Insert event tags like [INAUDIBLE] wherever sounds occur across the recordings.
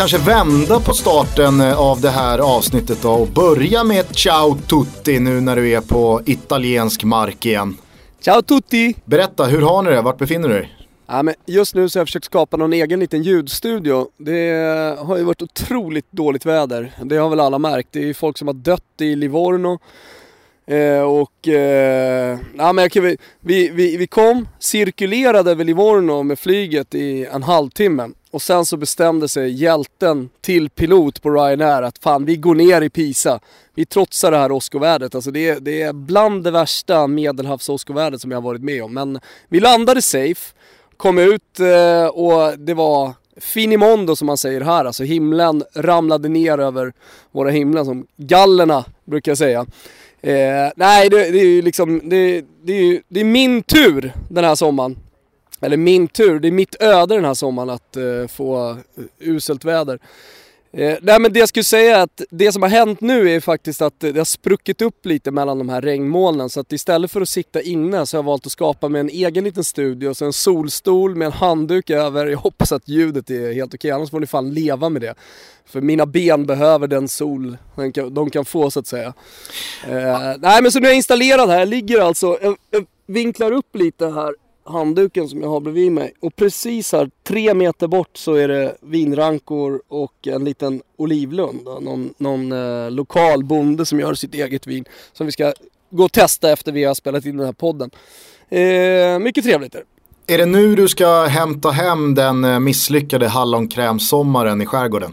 kanske vända på starten eh, av det här avsnittet då och börja med ciao tutti nu när du är på italiensk mark igen? Ciao tutti! Berätta, hur har ni det? Vart befinner du dig? Ja, men just nu så har jag försökt skapa någon egen liten ljudstudio. Det har ju varit otroligt dåligt väder. Det har väl alla märkt. Det är folk som har dött i Livorno. Eh, och eh, ja, men vi, vi, vi kom, cirkulerade över Livorno med flyget i en halvtimme. Och sen så bestämde sig hjälten till pilot på Ryanair att fan vi går ner i Pisa. Vi trotsar det här åskovädret. Alltså det, är, det är bland det värsta medelhavsåskovädret som jag har varit med om. Men vi landade safe, kom ut eh, och det var finimondo som man säger här. Alltså himlen ramlade ner över våra himlar som gallerna brukar jag säga. Eh, nej, det, det, är ju liksom, det, det, är, det är min tur den här sommaren eller min tur, det är mitt öde den här sommaren att eh, få eh, uselt väder. Eh, nej men det jag skulle säga är att det som har hänt nu är faktiskt att det har spruckit upp lite mellan de här regnmolnen så att istället för att sitta inne så har jag valt att skapa mig en egen liten studio, så en solstol med en handduk över. Jag hoppas att ljudet är helt okej, annars får ni fan leva med det. För mina ben behöver den sol de kan få så att säga. Eh, nej men så nu är jag installerad här, jag ligger alltså, jag, jag vinklar upp lite här handduken som jag har bredvid mig. Och precis här, tre meter bort så är det vinrankor och en liten olivlund. Någon, någon eh, lokal bonde som gör sitt eget vin. Som vi ska gå och testa efter vi har spelat in den här podden. Eh, mycket trevligt är det. Är det nu du ska hämta hem den eh, misslyckade hallonkrämsommaren i skärgården?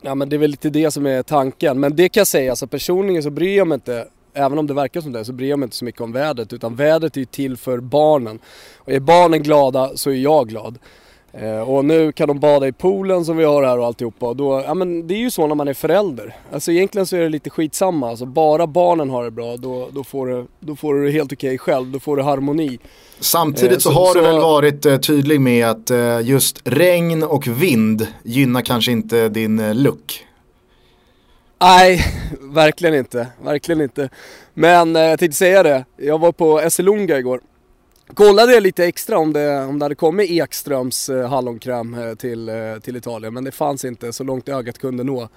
Ja men det är väl lite det som är tanken. Men det kan jag säga, alltså personligen så bryr jag mig inte även om det verkar som det så bryr jag mig inte så mycket om vädret utan vädret är ju till för barnen. Och är barnen glada så är jag glad. Eh, och nu kan de bada i poolen som vi har här och alltihopa och då, ja men det är ju så när man är förälder. Alltså egentligen så är det lite skitsamma, alltså bara barnen har det bra då, då, får, du, då får du det helt okej okay själv, då får du harmoni. Samtidigt eh, så, så, har så, du väl varit eh, tydlig med att eh, just regn och vind gynnar kanske inte din eh, look. Nej, verkligen inte. Verkligen inte. Men eh, jag tänkte säga det, jag var på Esselunga igår. Kollade lite extra om det, om det hade kommit Ekströms eh, hallonkräm eh, till, eh, till Italien men det fanns inte så långt ögat kunde nå.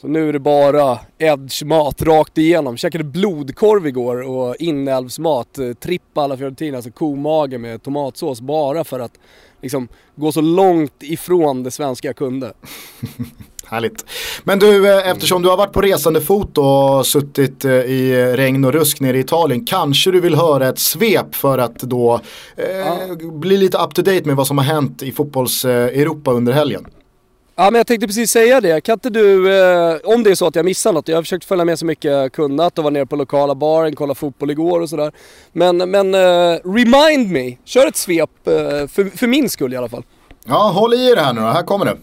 Så nu är det bara edge-mat rakt igenom. Käkade blodkorv igår och inälvsmat. Eh, trippa Tripp alla Fiorentina, alltså komage med tomatsås bara för att liksom gå så långt ifrån det svenska jag kunde. [LAUGHS] Härligt. Men du, eh, eftersom du har varit på resande fot och suttit eh, i regn och rusk nere i Italien, kanske du vill höra ett svep för att då eh, ja. bli lite up to date med vad som har hänt i fotbolls-Europa under helgen? Ja men jag tänkte precis säga det, kan inte du, eh, om det är så att jag missar något, jag har försökt följa med så mycket jag kunnat och var nere på lokala baren, kolla fotboll igår och sådär. Men, men eh, remind me, kör ett svep eh, för, för min skull i alla fall. Ja, håll i er här nu då, här kommer det.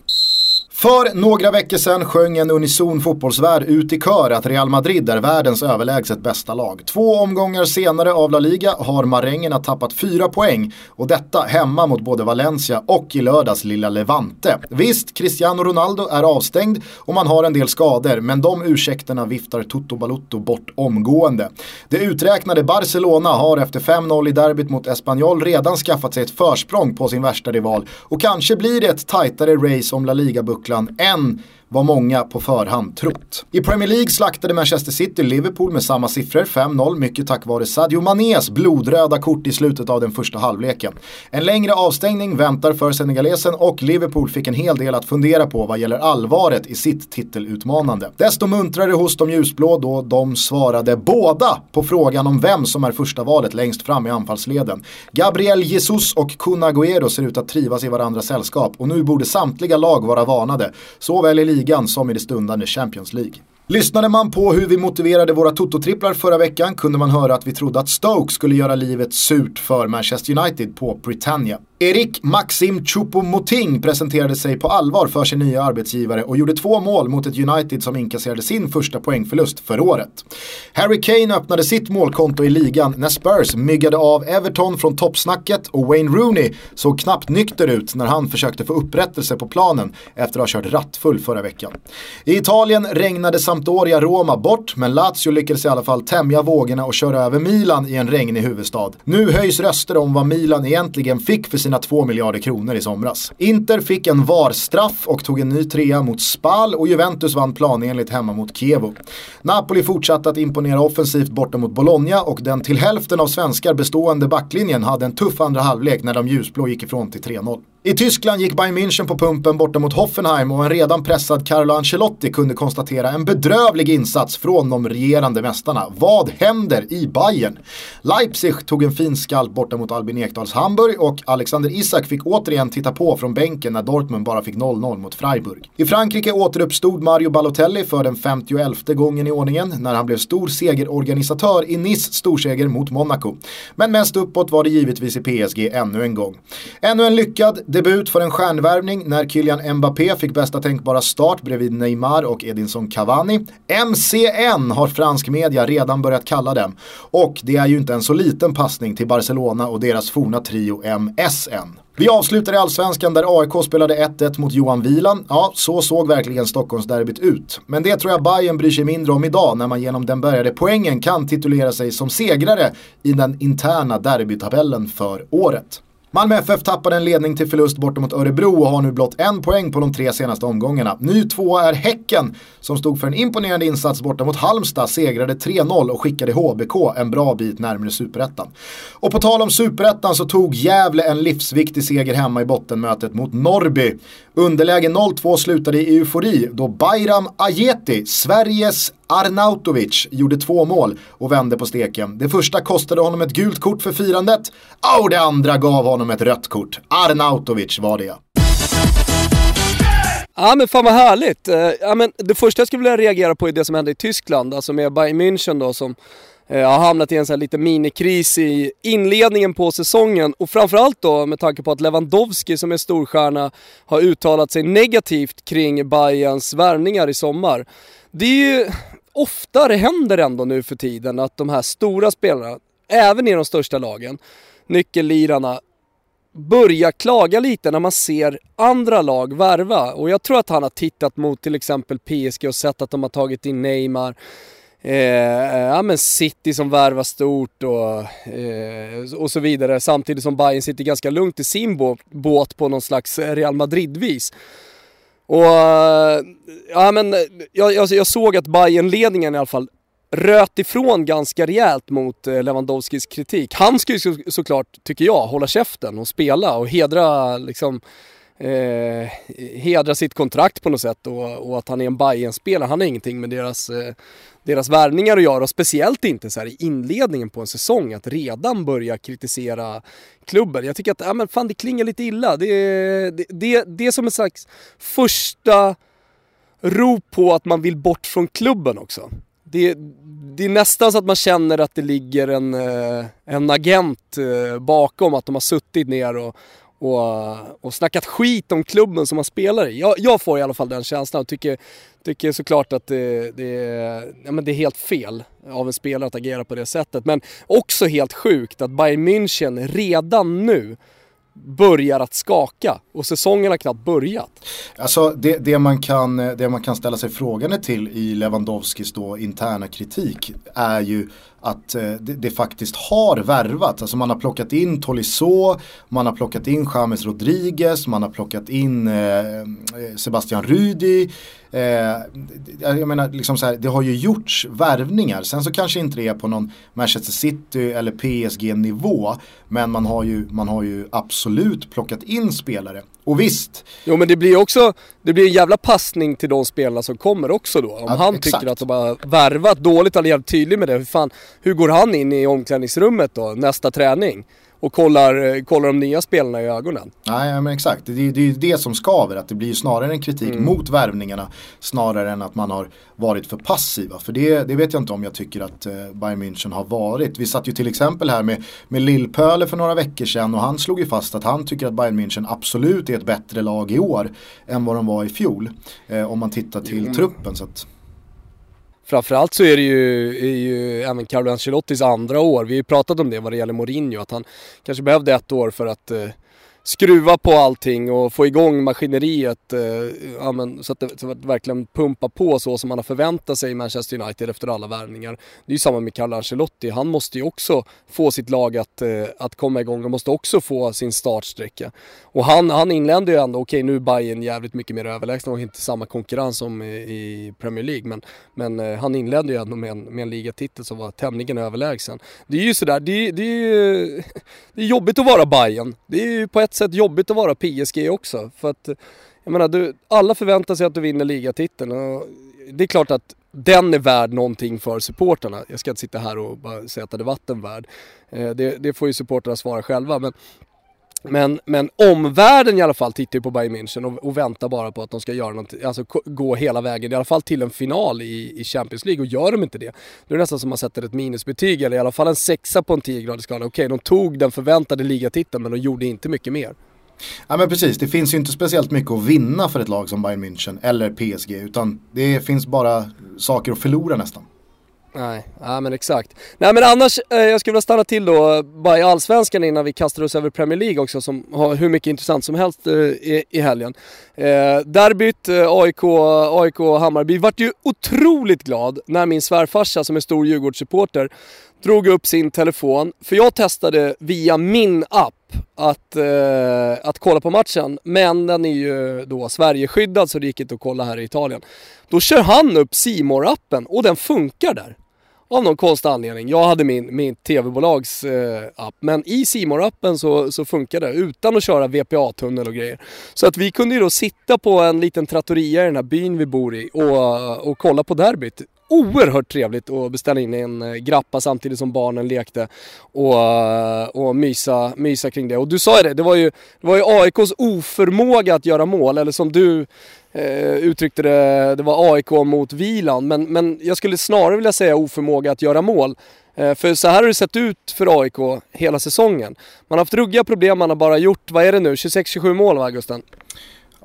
För några veckor sedan sjöng en unison fotbollsvärld ut i kör att Real Madrid är världens överlägset bästa lag. Två omgångar senare av La Liga har marängerna tappat fyra poäng och detta hemma mot både Valencia och i lördags lilla Levante. Visst, Cristiano Ronaldo är avstängd och man har en del skador men de ursäkterna viftar Toto Balotto bort omgående. Det uträknade Barcelona har efter 5-0 i derbyt mot Espanyol redan skaffat sig ett försprång på sin värsta rival och kanske blir det ett tajtare race om La Liga-bucklan bucklan En vad många på förhand trott. I Premier League slaktade Manchester City Liverpool med samma siffror, 5-0, mycket tack vare Sadio Manés blodröda kort i slutet av den första halvleken. En längre avstängning väntar för senegalesen och Liverpool fick en hel del att fundera på vad gäller allvaret i sitt titelutmanande. Desto muntrare hos de ljusblå då de svarade båda på frågan om vem som är första valet längst fram i anfallsleden. Gabriel Jesus och Kun Agüero ser ut att trivas i varandras sällskap och nu borde samtliga lag vara varnade, såväl i ligan som i det stundande Champions League. Lyssnade man på hur vi motiverade våra tototripplar förra veckan kunde man höra att vi trodde att Stoke skulle göra livet surt för Manchester United på Britannia. Erik Maxim Choupo-Moting presenterade sig på allvar för sin nya arbetsgivare och gjorde två mål mot ett United som inkasserade sin första poängförlust för året. Harry Kane öppnade sitt målkonto i ligan när Spurs myggade av Everton från toppsnacket och Wayne Rooney såg knappt nykter ut när han försökte få upprättelse på planen efter att ha kört rattfull förra veckan. I Italien regnade Sampdoria Roma bort men Lazio lyckades i alla fall tämja vågorna och köra över Milan i en regnig huvudstad. Nu höjs röster om vad Milan egentligen fick för sina 2 miljarder kronor i somras. Inter fick en VAR-straff och tog en ny trea mot Spal och Juventus vann planenligt hemma mot Kievo. Napoli fortsatte att imponera offensivt borta mot Bologna och den till hälften av svenskar bestående backlinjen hade en tuff andra halvlek när de ljusblå gick ifrån till 3-0. I Tyskland gick Bayern München på pumpen borta mot Hoffenheim och en redan pressad Carlo Ancelotti kunde konstatera en bedrövlig insats från de regerande mästarna. Vad händer i Bayern? Leipzig tog en fin skalp borta mot Albin Ekdals Hamburg och Alexander Isak fick återigen titta på från bänken när Dortmund bara fick 0-0 mot Freiburg. I Frankrike återuppstod Mario Balotelli för den 51 gången i ordningen när han blev stor segerorganisatör i Nice storseger mot Monaco. Men mest uppåt var det givetvis i PSG ännu en gång. Ännu en lyckad Debut för en stjärnvärvning när Kylian Mbappé fick bästa tänkbara start bredvid Neymar och Edinson Cavani. MCN har fransk media redan börjat kalla dem. Och det är ju inte en så liten passning till Barcelona och deras forna trio MSN. Vi avslutar i Allsvenskan där AIK spelade 1-1 mot Johan Wieland. Ja, så såg verkligen Stockholmsderbyt ut. Men det tror jag Bayern bryr sig mindre om idag när man genom den bärgade poängen kan titulera sig som segrare i den interna derbytabellen för året. Malmö FF tappade en ledning till förlust borta mot Örebro och har nu blott en poäng på de tre senaste omgångarna. Ny tvåa är Häcken som stod för en imponerande insats borta mot Halmstad, segrade 3-0 och skickade HBK en bra bit närmare superettan. Och på tal om superettan så tog Gävle en livsviktig seger hemma i bottenmötet mot Norrby. Underläge 0-2 slutade i eufori då Bayram Ajeti, Sveriges Arnautovic gjorde två mål och vände på steken. Det första kostade honom ett gult kort för firandet och det andra gav honom ett rött kort. Arnautovic var det. Ja men fan vad härligt. Eh, ja, men det första jag skulle vilja reagera på är det som hände i Tyskland, alltså med Bayern München då som eh, har hamnat i en sån här liten minikris i inledningen på säsongen och framförallt då med tanke på att Lewandowski som är storstjärna har uttalat sig negativt kring Bayerns värvningar i sommar. Det är ju ofta det händer ändå nu för tiden att de här stora spelarna, även i de största lagen, nyckellirarna, börjar klaga lite när man ser andra lag värva. Och jag tror att han har tittat mot till exempel PSG och sett att de har tagit in Neymar. Eh, ja men City som värvar stort och, eh, och så vidare. Samtidigt som Bayern sitter ganska lugnt i sin båt på någon slags Real Madrid-vis. Och ja men jag, jag, jag såg att bayern ledningen i alla fall röt ifrån ganska rejält mot eh, Lewandowskis kritik. Han ska ju så, såklart, tycker jag, hålla käften och spela och hedra liksom eh, hedra sitt kontrakt på något sätt och, och att han är en bayern spelare Han har ingenting med deras, eh, deras värvningar att göra och speciellt inte så här i inledningen på en säsong att redan börja kritisera klubben. Jag tycker att, ja men fan det klingar lite illa. Det, det, det, det är som en slags första rop på att man vill bort från klubben också. Det, det är nästan så att man känner att det ligger en, eh, en agent eh, bakom, att de har suttit ner och, och, och snackat skit om klubben som man spelar i. Jag, jag får i alla fall den känslan och tycker, tycker såklart att det, det, ja, men det är helt fel av en spelare att agera på det sättet. Men också helt sjukt att Bayern München redan nu börjar att skaka och säsongen har knappt börjat. Alltså det, det, man kan, det man kan ställa sig frågande till i Lewandowskis då interna kritik är ju att eh, det, det, faktiskt har värvat. Alltså man har plockat in Tolisso, man har plockat in James Rodriguez, man har plockat in eh, eh Sebastian Rudi. Eh, jag menar, liksom så här, det har ju gjorts värvningar. Sen så kanske inte det är på någon Manchester City eller PSG-nivå. Men man har, ju, man har ju absolut plockat in spelare. Och visst. Jo men det blir också, det blir en jävla passning till de spelarna som kommer också då. Om ja, han exakt. tycker att de har värvat dåligt, han är jävligt tydlig med det. Hur, fan, hur går han in i omklädningsrummet då, nästa träning? Och kollar, kollar de nya spelarna i ögonen. Nej men exakt, det, det är ju det som skaver. Att det blir snarare en kritik mm. mot värvningarna snarare än att man har varit för passiva. För det, det vet jag inte om jag tycker att eh, Bayern München har varit. Vi satt ju till exempel här med, med Lillpöle för några veckor sedan och han slog ju fast att han tycker att Bayern München absolut är ett bättre lag i år än vad de var i fjol. Eh, om man tittar till mm. truppen. Så att, Framförallt så är det ju, är ju även Carlo Ancelottis andra år. Vi har ju pratat om det vad det gäller Mourinho, att han kanske behövde ett år för att, eh, skruva på allting och få igång maskineriet eh, ja, men, så, att det, så att det verkligen pumpar på så som man har förväntat sig i Manchester United efter alla värvningar. Det är ju samma med Carlo Ancelotti, han måste ju också få sitt lag att, eh, att komma igång och måste också få sin startsträcka. Och han, han inledde ju ändå, okej okay, nu är Bayern jävligt mycket mer överlägsna och inte samma konkurrens som i, i Premier League men, men eh, han inledde ju ändå med en, med en ligatitel som var tämligen överlägsen. Det är ju sådär, det, det, är, [LAUGHS] det är jobbigt att vara Bayern. Det är ju på ett sätt jobbigt att vara PSG också. För att, jag menar, du, alla förväntar sig att du vinner ligatiteln och det är klart att den är värd någonting för supporterna. Jag ska inte sitta här och bara säga att den är vatten värd. Eh, det, det får ju supporterna svara själva. Men men, men omvärlden i alla fall tittar ju på Bayern München och, och, väntar bara på att de ska göra något, alltså gå hela vägen, i alla fall till en final i, i Champions League. Och gör de inte det, då är det nästan som att man sätter ett minusbetyg, eller i alla fall en sexa på en 10-gradig skala. Okej, de tog den förväntade ligatiteln men de gjorde inte mycket mer. Ja men precis, det finns ju inte speciellt mycket att vinna för ett lag som Bayern München eller PSG, utan det finns bara saker att förlora nästan. Nej, ja men exakt. Nej men annars, eh, jag skulle vilja stanna till då bara i Allsvenskan innan vi kastar oss över Premier League också som har hur mycket intressant som helst eh, i, i helgen. Eh, derbyt eh, AIK, AIK Hammarby vart ju otroligt glad när min svärfarsa som är stor Djurgårdssupporter drog upp sin telefon, för jag testade via min app att, eh, att kolla på matchen, men den är ju då Sverigeskyddad så det gick inte att kolla här i Italien. Då kör han upp simor appen och den funkar där. Av någon konstig anledning. Jag hade min, min tv-bolags eh, app, men i simor appen så, så funkar det utan att köra VPA-tunnel och grejer. Så att vi kunde ju då sitta på en liten trattoria i den här byn vi bor i och, och kolla på derbyt oerhört trevligt att beställa in en eh, grappa samtidigt som barnen lekte och, eh, och mysa, mysa kring det. Och du sa ju det, det var ju, det var ju AIKs oförmåga att göra mål, eller som du eh, uttryckte det, det var AIK mot Vilan. Men, men jag skulle snarare vilja säga oförmåga att göra mål. Eh, för så här har det sett ut för AIK hela säsongen. Man har haft ruggiga problem, man har bara gjort, vad är det nu, 26-27 mål va Gusten?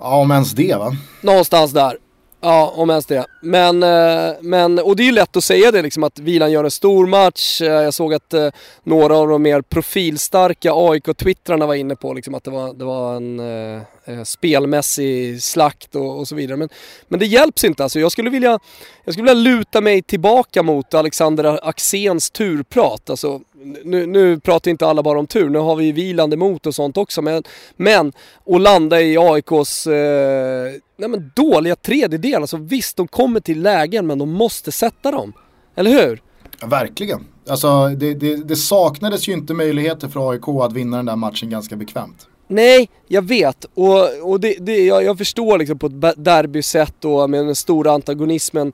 Ja, om ens det va? Någonstans där. Ja, om ens det. Men, eh, men, och det är ju lätt att säga det liksom att Vilan gör en stor match. Eh, jag såg att eh, några av de mer profilstarka AIK-twittrarna var inne på liksom att det var, det var en eh, spelmässig slakt och, och, så vidare. Men, men det hjälps inte alltså. Jag skulle, vilja, jag skulle vilja luta mig tillbaka mot Alexander Axéns turprat. Alltså, nu, nu pratar inte alla bara om tur, nu har vi vilande mot och sånt också. Men, men att landa i AIKs eh, nej men dåliga tredjedel. Alltså visst, de kommer till lägen men de måste sätta dem. Eller hur? Ja, verkligen. Alltså det, det, det saknades ju inte möjligheter för AIK att vinna den där matchen ganska bekvämt. Nej, jag vet och, och det, det, jag, jag förstår liksom på ett derbysätt och med den stora antagonismen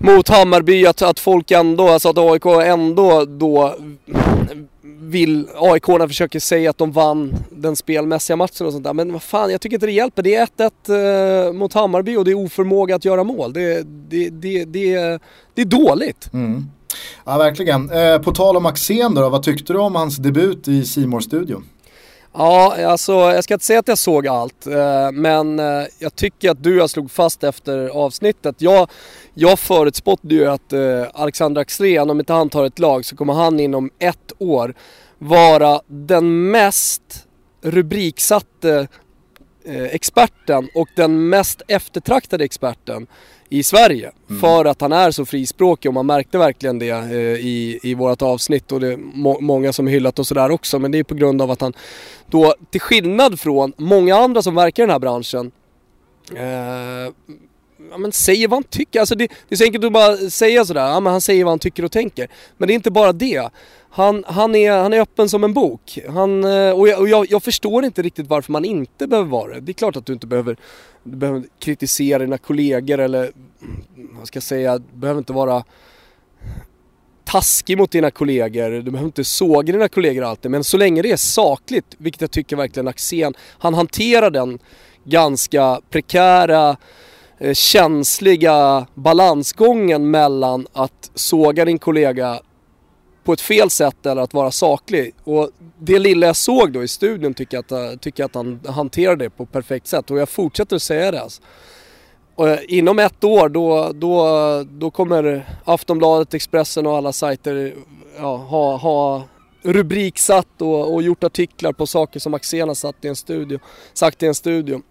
mot Hammarby att, att folk ändå, alltså att AIK ändå då vill aik försöker säga att de vann den spelmässiga matchen och sånt där. Men vad fan, jag tycker inte det hjälper. Det är 1-1 eh, mot Hammarby och det är oförmåga att göra mål. Det, det, det, det, det är dåligt. Mm. Ja, verkligen. Eh, på tal om Axén då, vad tyckte du om hans debut i simor studion Ja, alltså jag ska inte säga att jag såg allt, eh, men eh, jag tycker att du har slog fast efter avsnittet. Jag, jag förutspådde ju att eh, Alexander Axén, om inte han tar ett lag så kommer han inom ett år vara den mest rubriksatte experten och den mest eftertraktade experten i Sverige. Mm. För att han är så frispråkig och man märkte verkligen det eh, i, i vårat avsnitt och det är må många som hyllat oss sådär också. Men det är på grund av att han då, till skillnad från många andra som verkar i den här branschen, eh, ja, men säger vad han tycker. Alltså det, det är så enkelt att bara säga sådär, ja, men han säger vad han tycker och tänker. Men det är inte bara det. Han, han, är, han är öppen som en bok. Han, eh, och jag, och jag, jag förstår inte riktigt varför man inte behöver vara det. Det är klart att du inte behöver, du behöver kritisera dina kollegor eller vad ska jag säga, du behöver inte vara taskig mot dina kollegor, du behöver inte såga dina kollegor alltid. Men så länge det är sakligt, vilket jag tycker verkligen Axén, han hanterar den ganska prekära Eh, känsliga balansgången mellan att såga din kollega på ett fel sätt eller att vara saklig. Och det lilla jag såg då i studion tycker jag att, eh, tycker att han hanterade det på ett perfekt sätt och jag fortsätter att säga det. Alltså. Och eh, inom ett år då, då, då kommer Aftonbladet, Expressen och alla sajter ja, ha, ha rubriksatt och, och gjort artiklar på saker som Axén har satt i en studio, sagt i en studio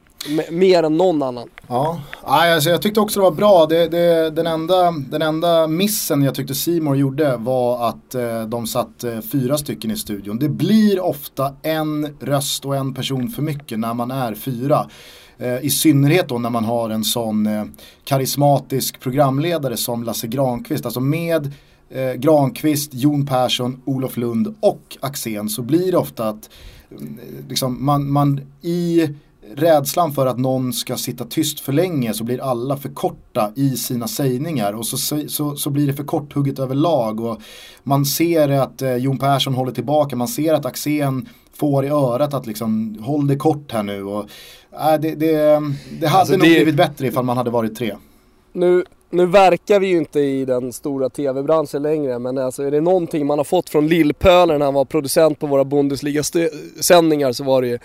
mer än någon annan. Ja, alltså jag tyckte också det var bra. Det, det, den, enda, den enda missen jag tyckte Simon gjorde var att eh, de satt eh, fyra stycken i studion. Det blir ofta en röst och en person för mycket när man är fyra. Eh, I synnerhet då när man har en sån eh, karismatisk programledare som Lasse Granqvist. Alltså med eh, Granqvist, Jon Persson, Olof Lund och Axén så blir det ofta att mm, liksom, man, man i rädslan för att någon ska sitta tyst för länge så blir alla för korta i sina sägningar. Och så, så, så blir det för korthugget överlag och man ser att eh, Jon Persson håller tillbaka, man ser att Axén får i örat att liksom håll det kort här nu. Och äh, det, det, det hade alltså nog det... blivit bättre ifall man hade varit tre. Nu, nu verkar vi ju inte i den stora tv-branschen längre men alltså är det någonting man har fått från Lillpöler när han var producent på våra Bundesliga-sändningar så var det ju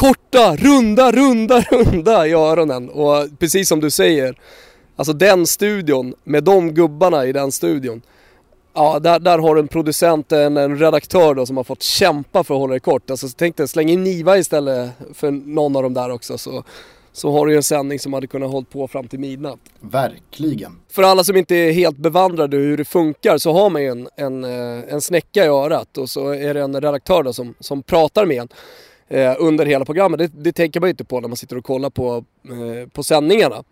korta, runda, runda, [LAUGHS] runda i öronen. Och precis som du säger, alltså den studion med de gubbarna i den studion. Ja, där, där har du en producent, en, en redaktör då som har fått kämpa för att hålla det kort. Alltså tänk dig, släng in Niva istället för någon av dem där också. Så så har du en sändning som hade kunnat hålla på fram till midnatt. Verkligen. För alla som inte är helt bevandrade hur det funkar så har man ju en, en, eh, en snäcka i örat och så är det en redaktör då som, som pratar med en eh, under hela programmet. Det, det tänker man ju inte på när man sitter och kollar på, eh, på sändningarna.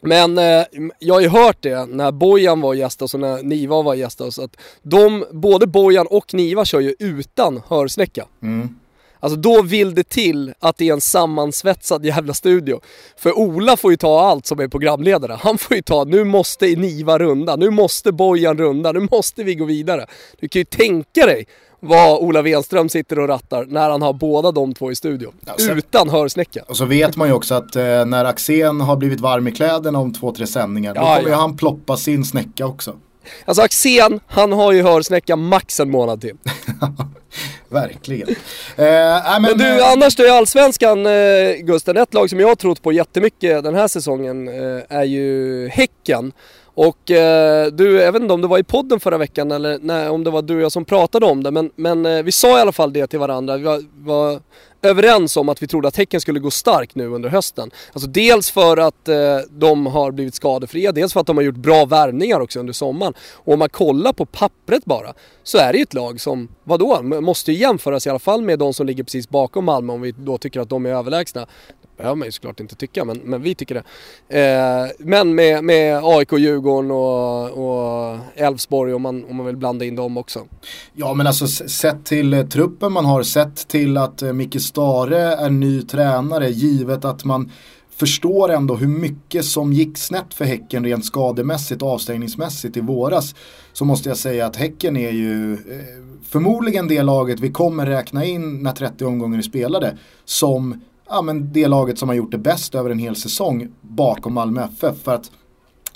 Men eh, jag har ju hört det när Bojan var gäst hos och när Niva var gäst hos att de, både Bojan och Niva kör ju utan hörsnäcka. Mm. Alltså då vill det till att det är en sammansvetsad jävla studio. För Ola får ju ta allt som är programledare. Han får ju ta, nu måste Niva runda, nu måste Bojan runda, nu måste vi gå vidare. Du kan ju tänka dig vad Ola Wenström sitter och rattar när han har båda de två i studion. Ja, sen, utan hörsnäcka. Och så vet man ju också att eh, när Axén har blivit varm i kläderna om två, tre sändningar, då ja, kommer ja. han ploppa sin snäcka också. Alltså Axén, han har ju hörsnäcka max en månad till. [LAUGHS] Verkligen. Eh, men, men, du, eh, annars då i Allsvenskan, eh, Gusten, ett lag som jag har trott på jättemycket den här säsongen eh, är ju Häcken. Och eh, du, jag vet inte om det var i podden förra veckan eller nej, om det var du och jag som pratade om det, men, men eh, vi sa i alla fall det till varandra. Vi var, var överens om att vi trodde att Häcken skulle gå starkt nu under hösten. Alltså dels för att eh, de har blivit skadefria, dels för att de har gjort bra värvningar också under sommaren. Och om man kollar på pappret bara, så är det ju ett lag som, vadå, måste ju jämföras i alla fall med de som ligger precis bakom Malmö om vi då tycker att de är överlägsna behöver man ju såklart inte tycka, men, men vi tycker det. Eh, men med, med AIK, Djurgården och Elfsborg om man, om man vill blanda in dem också. Ja men alltså sett till eh, truppen man har, sett till att eh, Micke Stare är ny tränare, givet att man förstår ändå hur mycket som gick snett för Häcken rent skademässigt och avstängningsmässigt i våras. Så måste jag säga att Häcken är ju eh, förmodligen det laget vi kommer räkna in när 30 omgångar är spelade som ja, men det laget som har gjort det bäst över en hel säsong bakom Malmö FF. För att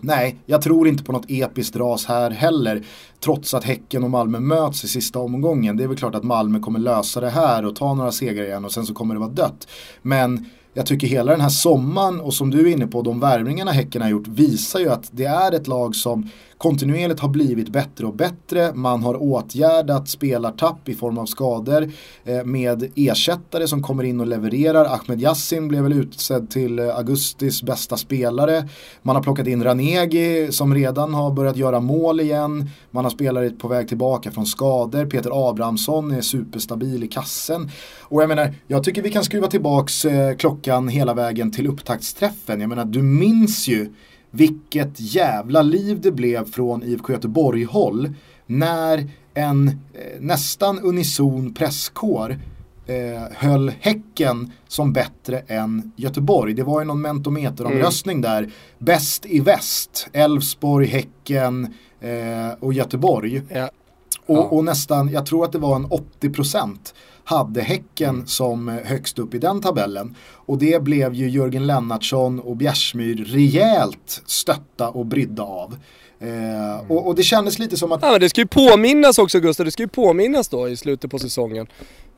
nej, jag tror inte på något episkt ras här heller. Trots att Häcken och Malmö möts i sista omgången. Det är väl klart att Malmö kommer lösa det här och ta några segrar igen och sen så kommer det vara dött. Men jag tycker hela den här sommaren och som du är inne på, de värvningarna Häcken har gjort visar ju att det är ett lag som kontinuerligt har blivit bättre och bättre. Man har åtgärdat spelartapp i form av skador eh, med ersättare som kommer in och levererar. Ahmed Yassin blev väl utsedd till augustis bästa spelare. Man har plockat in Ranegi som redan har börjat göra mål igen. Man har spelare på väg tillbaka från skador. Peter Abrahamsson är superstabil i kassen. Och jag menar, jag tycker vi kan skruva tillbaks eh, klockan hela vägen till upptaktsträffen. Jag menar, du minns ju vilket jävla liv det blev från IFK Göteborg-håll när en eh, nästan unison presskår eh, höll Häcken som bättre än Göteborg. Det var ju någon mentometeromröstning mm. där. Bäst i väst, Elfsborg, Häcken eh, och Göteborg. Ja. Och, och, nästan, jag tror att det var en 80% hade Häcken mm. som högst upp i den tabellen. Och det blev ju Jörgen Lennartsson och Bjärsmyr rejält stötta och brydda av. Eh, och, och, det kändes lite som att... Ja men det ska ju påminnas också Gustav, det ska ju påminnas då i slutet på säsongen.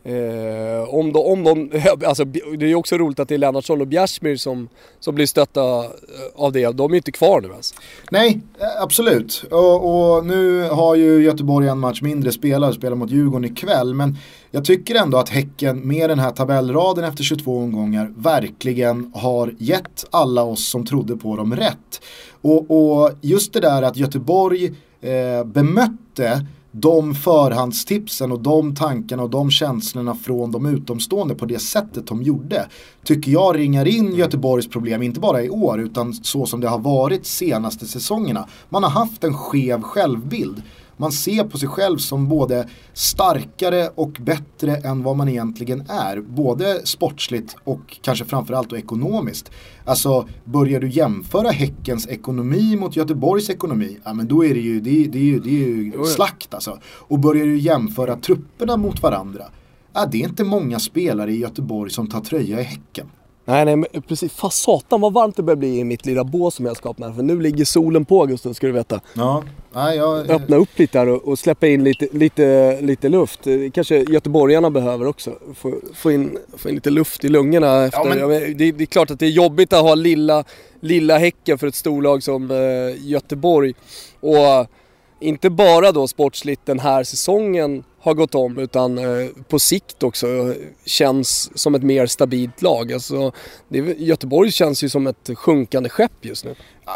Eh, om, de, om de, [LAUGHS] alltså det är ju också roligt att det är Lennartsson och Bjärsmyr som, som blir stötta eh, av det. De är ju inte kvar nu ens. Nej, eh, absolut. Och, och, nu har ju Göteborg en match mindre spelare, spelar mot Djurgården ikväll. Men jag tycker ändå att Häcken med den här tabellraden efter 22 omgångar verkligen har gett alla oss som trodde på dem rätt. Och, och just det där att Göteborg eh, bemötte de förhandstipsen och de tankarna och de känslorna från de utomstående på det sättet de gjorde tycker jag ringar in Göteborgs problem, inte bara i år utan så som det har varit senaste säsongerna. Man har haft en skev självbild. Man ser på sig själv som både starkare och bättre än vad man egentligen är. Både sportsligt och kanske framförallt och ekonomiskt. Alltså börjar du jämföra Häckens ekonomi mot Göteborgs ekonomi, ja men då är det ju, det, det är ju, det är ju slakt alltså. Och börjar du jämföra trupperna mot varandra, ja det är inte många spelare i Göteborg som tar tröja i Häcken. Nej, nej, men precis. Fan satan vad varmt det börjar bli i mitt lilla bås som jag skapat här. För nu ligger solen på Gustav, ska du veta. Ja. Nej, jag... Öppna upp lite här och, och släppa in lite, lite, lite luft. Kanske göteborgarna behöver också. Få, få, in, få in lite luft i lungorna efter. Ja, men... det, det, är klart att det är jobbigt att ha lilla, lilla Häcken för ett storlag som eh, Göteborg. Och inte bara då sportsligt den här säsongen har gått om utan eh, på sikt också känns som ett mer stabilt lag. Alltså, det, Göteborg känns ju som ett sjunkande skepp just nu.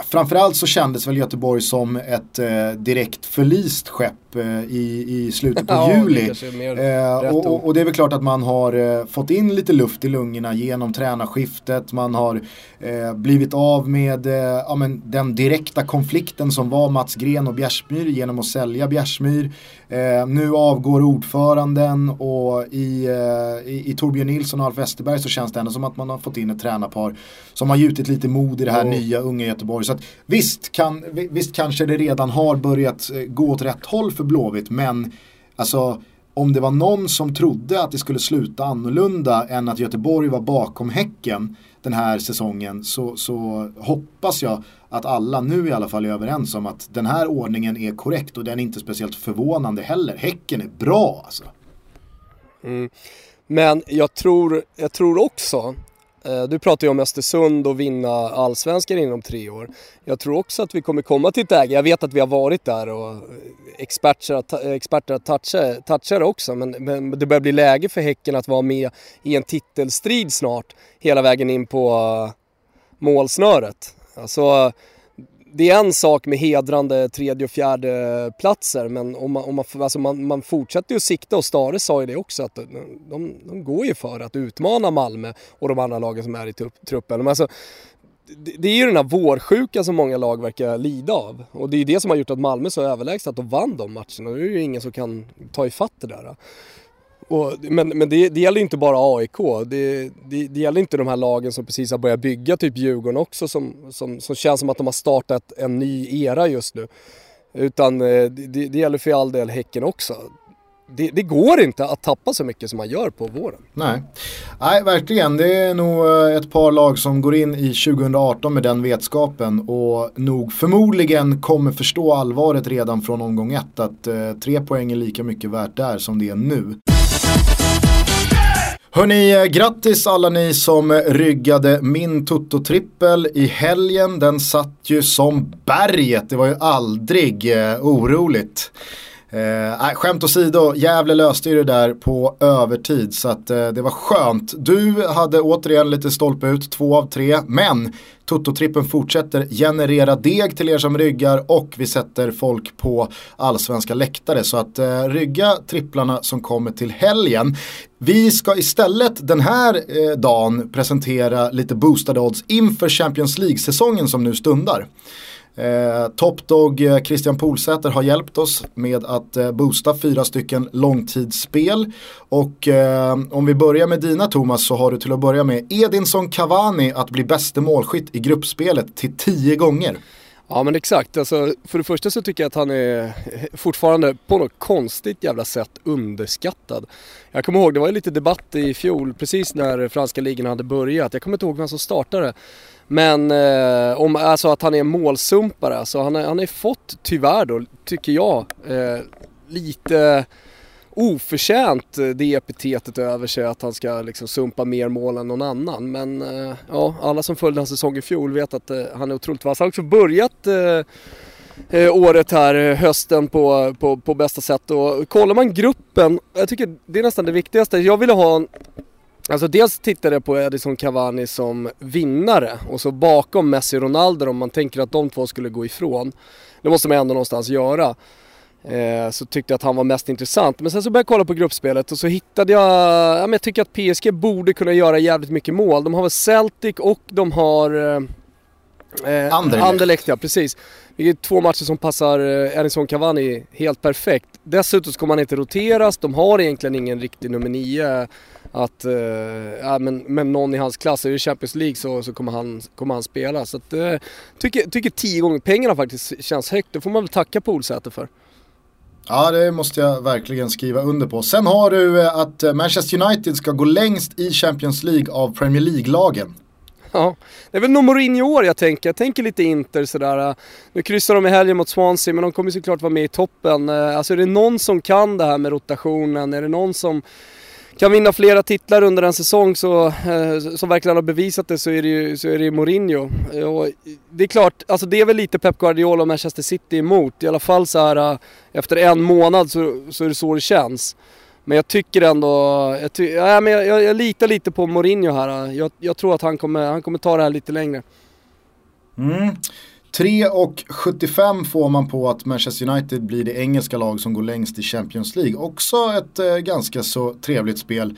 Framförallt så kändes väl Göteborg som ett eh, direkt förlist skepp eh, i, i slutet på [LAUGHS] ja, juli. Eh, och, och, det är väl klart att man har eh, fått in lite luft i lungorna genom tränarskiftet. Man har eh, blivit av med eh, ja, men den direkta konflikten som var Mats Gren och Bjärsmyr genom att sälja Bjärsmyr. nu avgår ordföranden och i, i, i Torbjörn Nilsson och Alf Westerberg så känns det ändå som att man har fått in ett tränarpar som har gjutit lite mod i det här oh. nya unga Göteborg. Så att, visst, kan, visst kanske det redan har börjat eh, gå åt rätt håll för Blåvitt men alltså om det var någon som trodde att det skulle sluta annorlunda än att Göteborg var bakom Häcken den här säsongen så, så hoppas jag att alla nu i alla fall är överens om att den här ordningen är korrekt och den är inte speciellt förvånande heller. Häcken är bra alltså. Mm. Men jag tror, jag tror också Eh, du pratar ju om Östersund och vinna allsvenskan inom tre år. Jag tror också att vi kommer komma till ett läge, jag vet att vi har varit där och eh, experter, eh, experter touchar, touchar det också, men, men, det börjar bli läge för Häcken att vara med i en titelstrid snart hela vägen in på målsnöret. Alltså, det är en sak med hedrande tredje och fjärde platser men om man, om man, alltså man, man fortsätter ju att sikta och Stare sa ju det också att de, de, går ju för att utmana Malmö och de andra lagen som är i truppen. Men alltså, det, det är ju den här vårsjukan som många lag verkar lida av och det är ju det som har gjort att Malmö så överlägset att de vann de matcherna. Nu är det ju ingen som kan ta ifatt det där. Och, men men det, det gäller inte bara AIK. Det, det, det, gäller inte de här lagen som precis har börjat bygga, typ Djurgården också, som, som, som känns som att de har startat en ny era just nu. Utan eh, det, det gäller för all del Häcken också. Det, det, går inte att tappa så mycket som man gör på våren. Nej. Nej, verkligen. Det är nog eh, ett par lag som går in i 2018 med den vetskapen och nog förmodligen kommer förstå allvaret redan från omgång ett. Att eh, tre poäng är lika mycket värt där som det är nu. Hörni, eh, grattis alla ni som eh, ryggade min Toto-trippel i helgen. Den satt ju som berget, det var ju aldrig eh, oroligt. Eh, skämt åsido, Gävle löste ju det där på övertid så att eh, det var skönt. Du hade återigen lite stolpe ut, två av tre, men Toto-trippen fortsätter generera deg till er som ryggar och vi sätter folk på allsvenska läktare. Så att eh, rygga tripplarna som kommer till helgen. Vi ska istället den här eh, dagen presentera lite boostade odds inför Champions League-säsongen som nu stundar. Eh, Topdog eh, Christian Polsäter har hjälpt oss med att eh, boosta fyra stycken långtidsspel. Och eh, om vi börjar med dina Thomas så har du till att börja med Edinson Cavani att bli bäste målskytt i gruppspelet till tio gånger. Ja men exakt, alltså, för det första så tycker jag att han är fortfarande på något konstigt jävla sätt underskattad. Jag kommer ihåg, det var ju lite debatt i fjol precis när franska ligan hade börjat. Jag kommer inte ihåg vem som startade. Men eh, om, alltså att han är målsumpare, alltså han har han är fått tyvärr då, tycker jag, eh, lite oförtjänt eh, det epitetet över sig att han ska liksom sumpa mer mål än någon annan. Men eh, ja, alla som följde hans säsong i fjol vet att eh, han är otroligt vass. Han har också börjat eh, året här, hösten på, på, på bästa sätt. Och kollar man gruppen, jag tycker det är nästan det viktigaste. Jag ville ha en, Alltså dels tittade jag på Edison Cavani som vinnare och så bakom Messi och Ronaldo om man tänker att de två skulle gå ifrån. Det måste man ändå någonstans göra. Eh, så tyckte jag att han var mest intressant. Men sen så började jag kolla på gruppspelet och så hittade jag, ja men jag tycker att PSG borde kunna göra jävligt mycket mål. De har väl Celtic och de har eh, Eh, Anderlecht. Anderlecht ja, precis. Det är två matcher som passar eh, Edison Cavani helt perfekt. Dessutom ska man inte roteras, de har egentligen ingen riktig nummer nio att, eh, ja, men, men någon i hans klass, är det Champions League så, så kommer, han, kommer han spela. Så att, eh, tycker, tycker tio gånger pengarna faktiskt känns högt, det får man väl tacka Polsäter för. Ja, det måste jag verkligen skriva under på. Sen har du eh, att eh, Manchester United ska gå längst i Champions League av Premier League-lagen. Ja, det är väl nog Mourinho år jag tänker. Jag tänker lite Inter sådär. Nu kryssar de i helgen mot Swansea men de kommer såklart vara med i toppen. Eh, alltså är det någon som kan det här med rotationen? Är det någon som kan vinna flera titlar under en säsong så, eh, som verkligen har bevisat det så är det ju så är det Mourinho. Eh, och det är klart, alltså det är väl lite Pep Guardiola och Manchester City emot. I alla fall så här eh, efter en månad så, så är det så det känns. Men jag tycker ändå, jag, ty, ja, men jag, jag, jag, litar lite på Mourinho här. Jag, jag, tror att han kommer, han kommer ta det här lite längre. Mm. 3,75 får man på att Manchester United blir det engelska lag som går längst i Champions League. Också ett eh, ganska så trevligt spel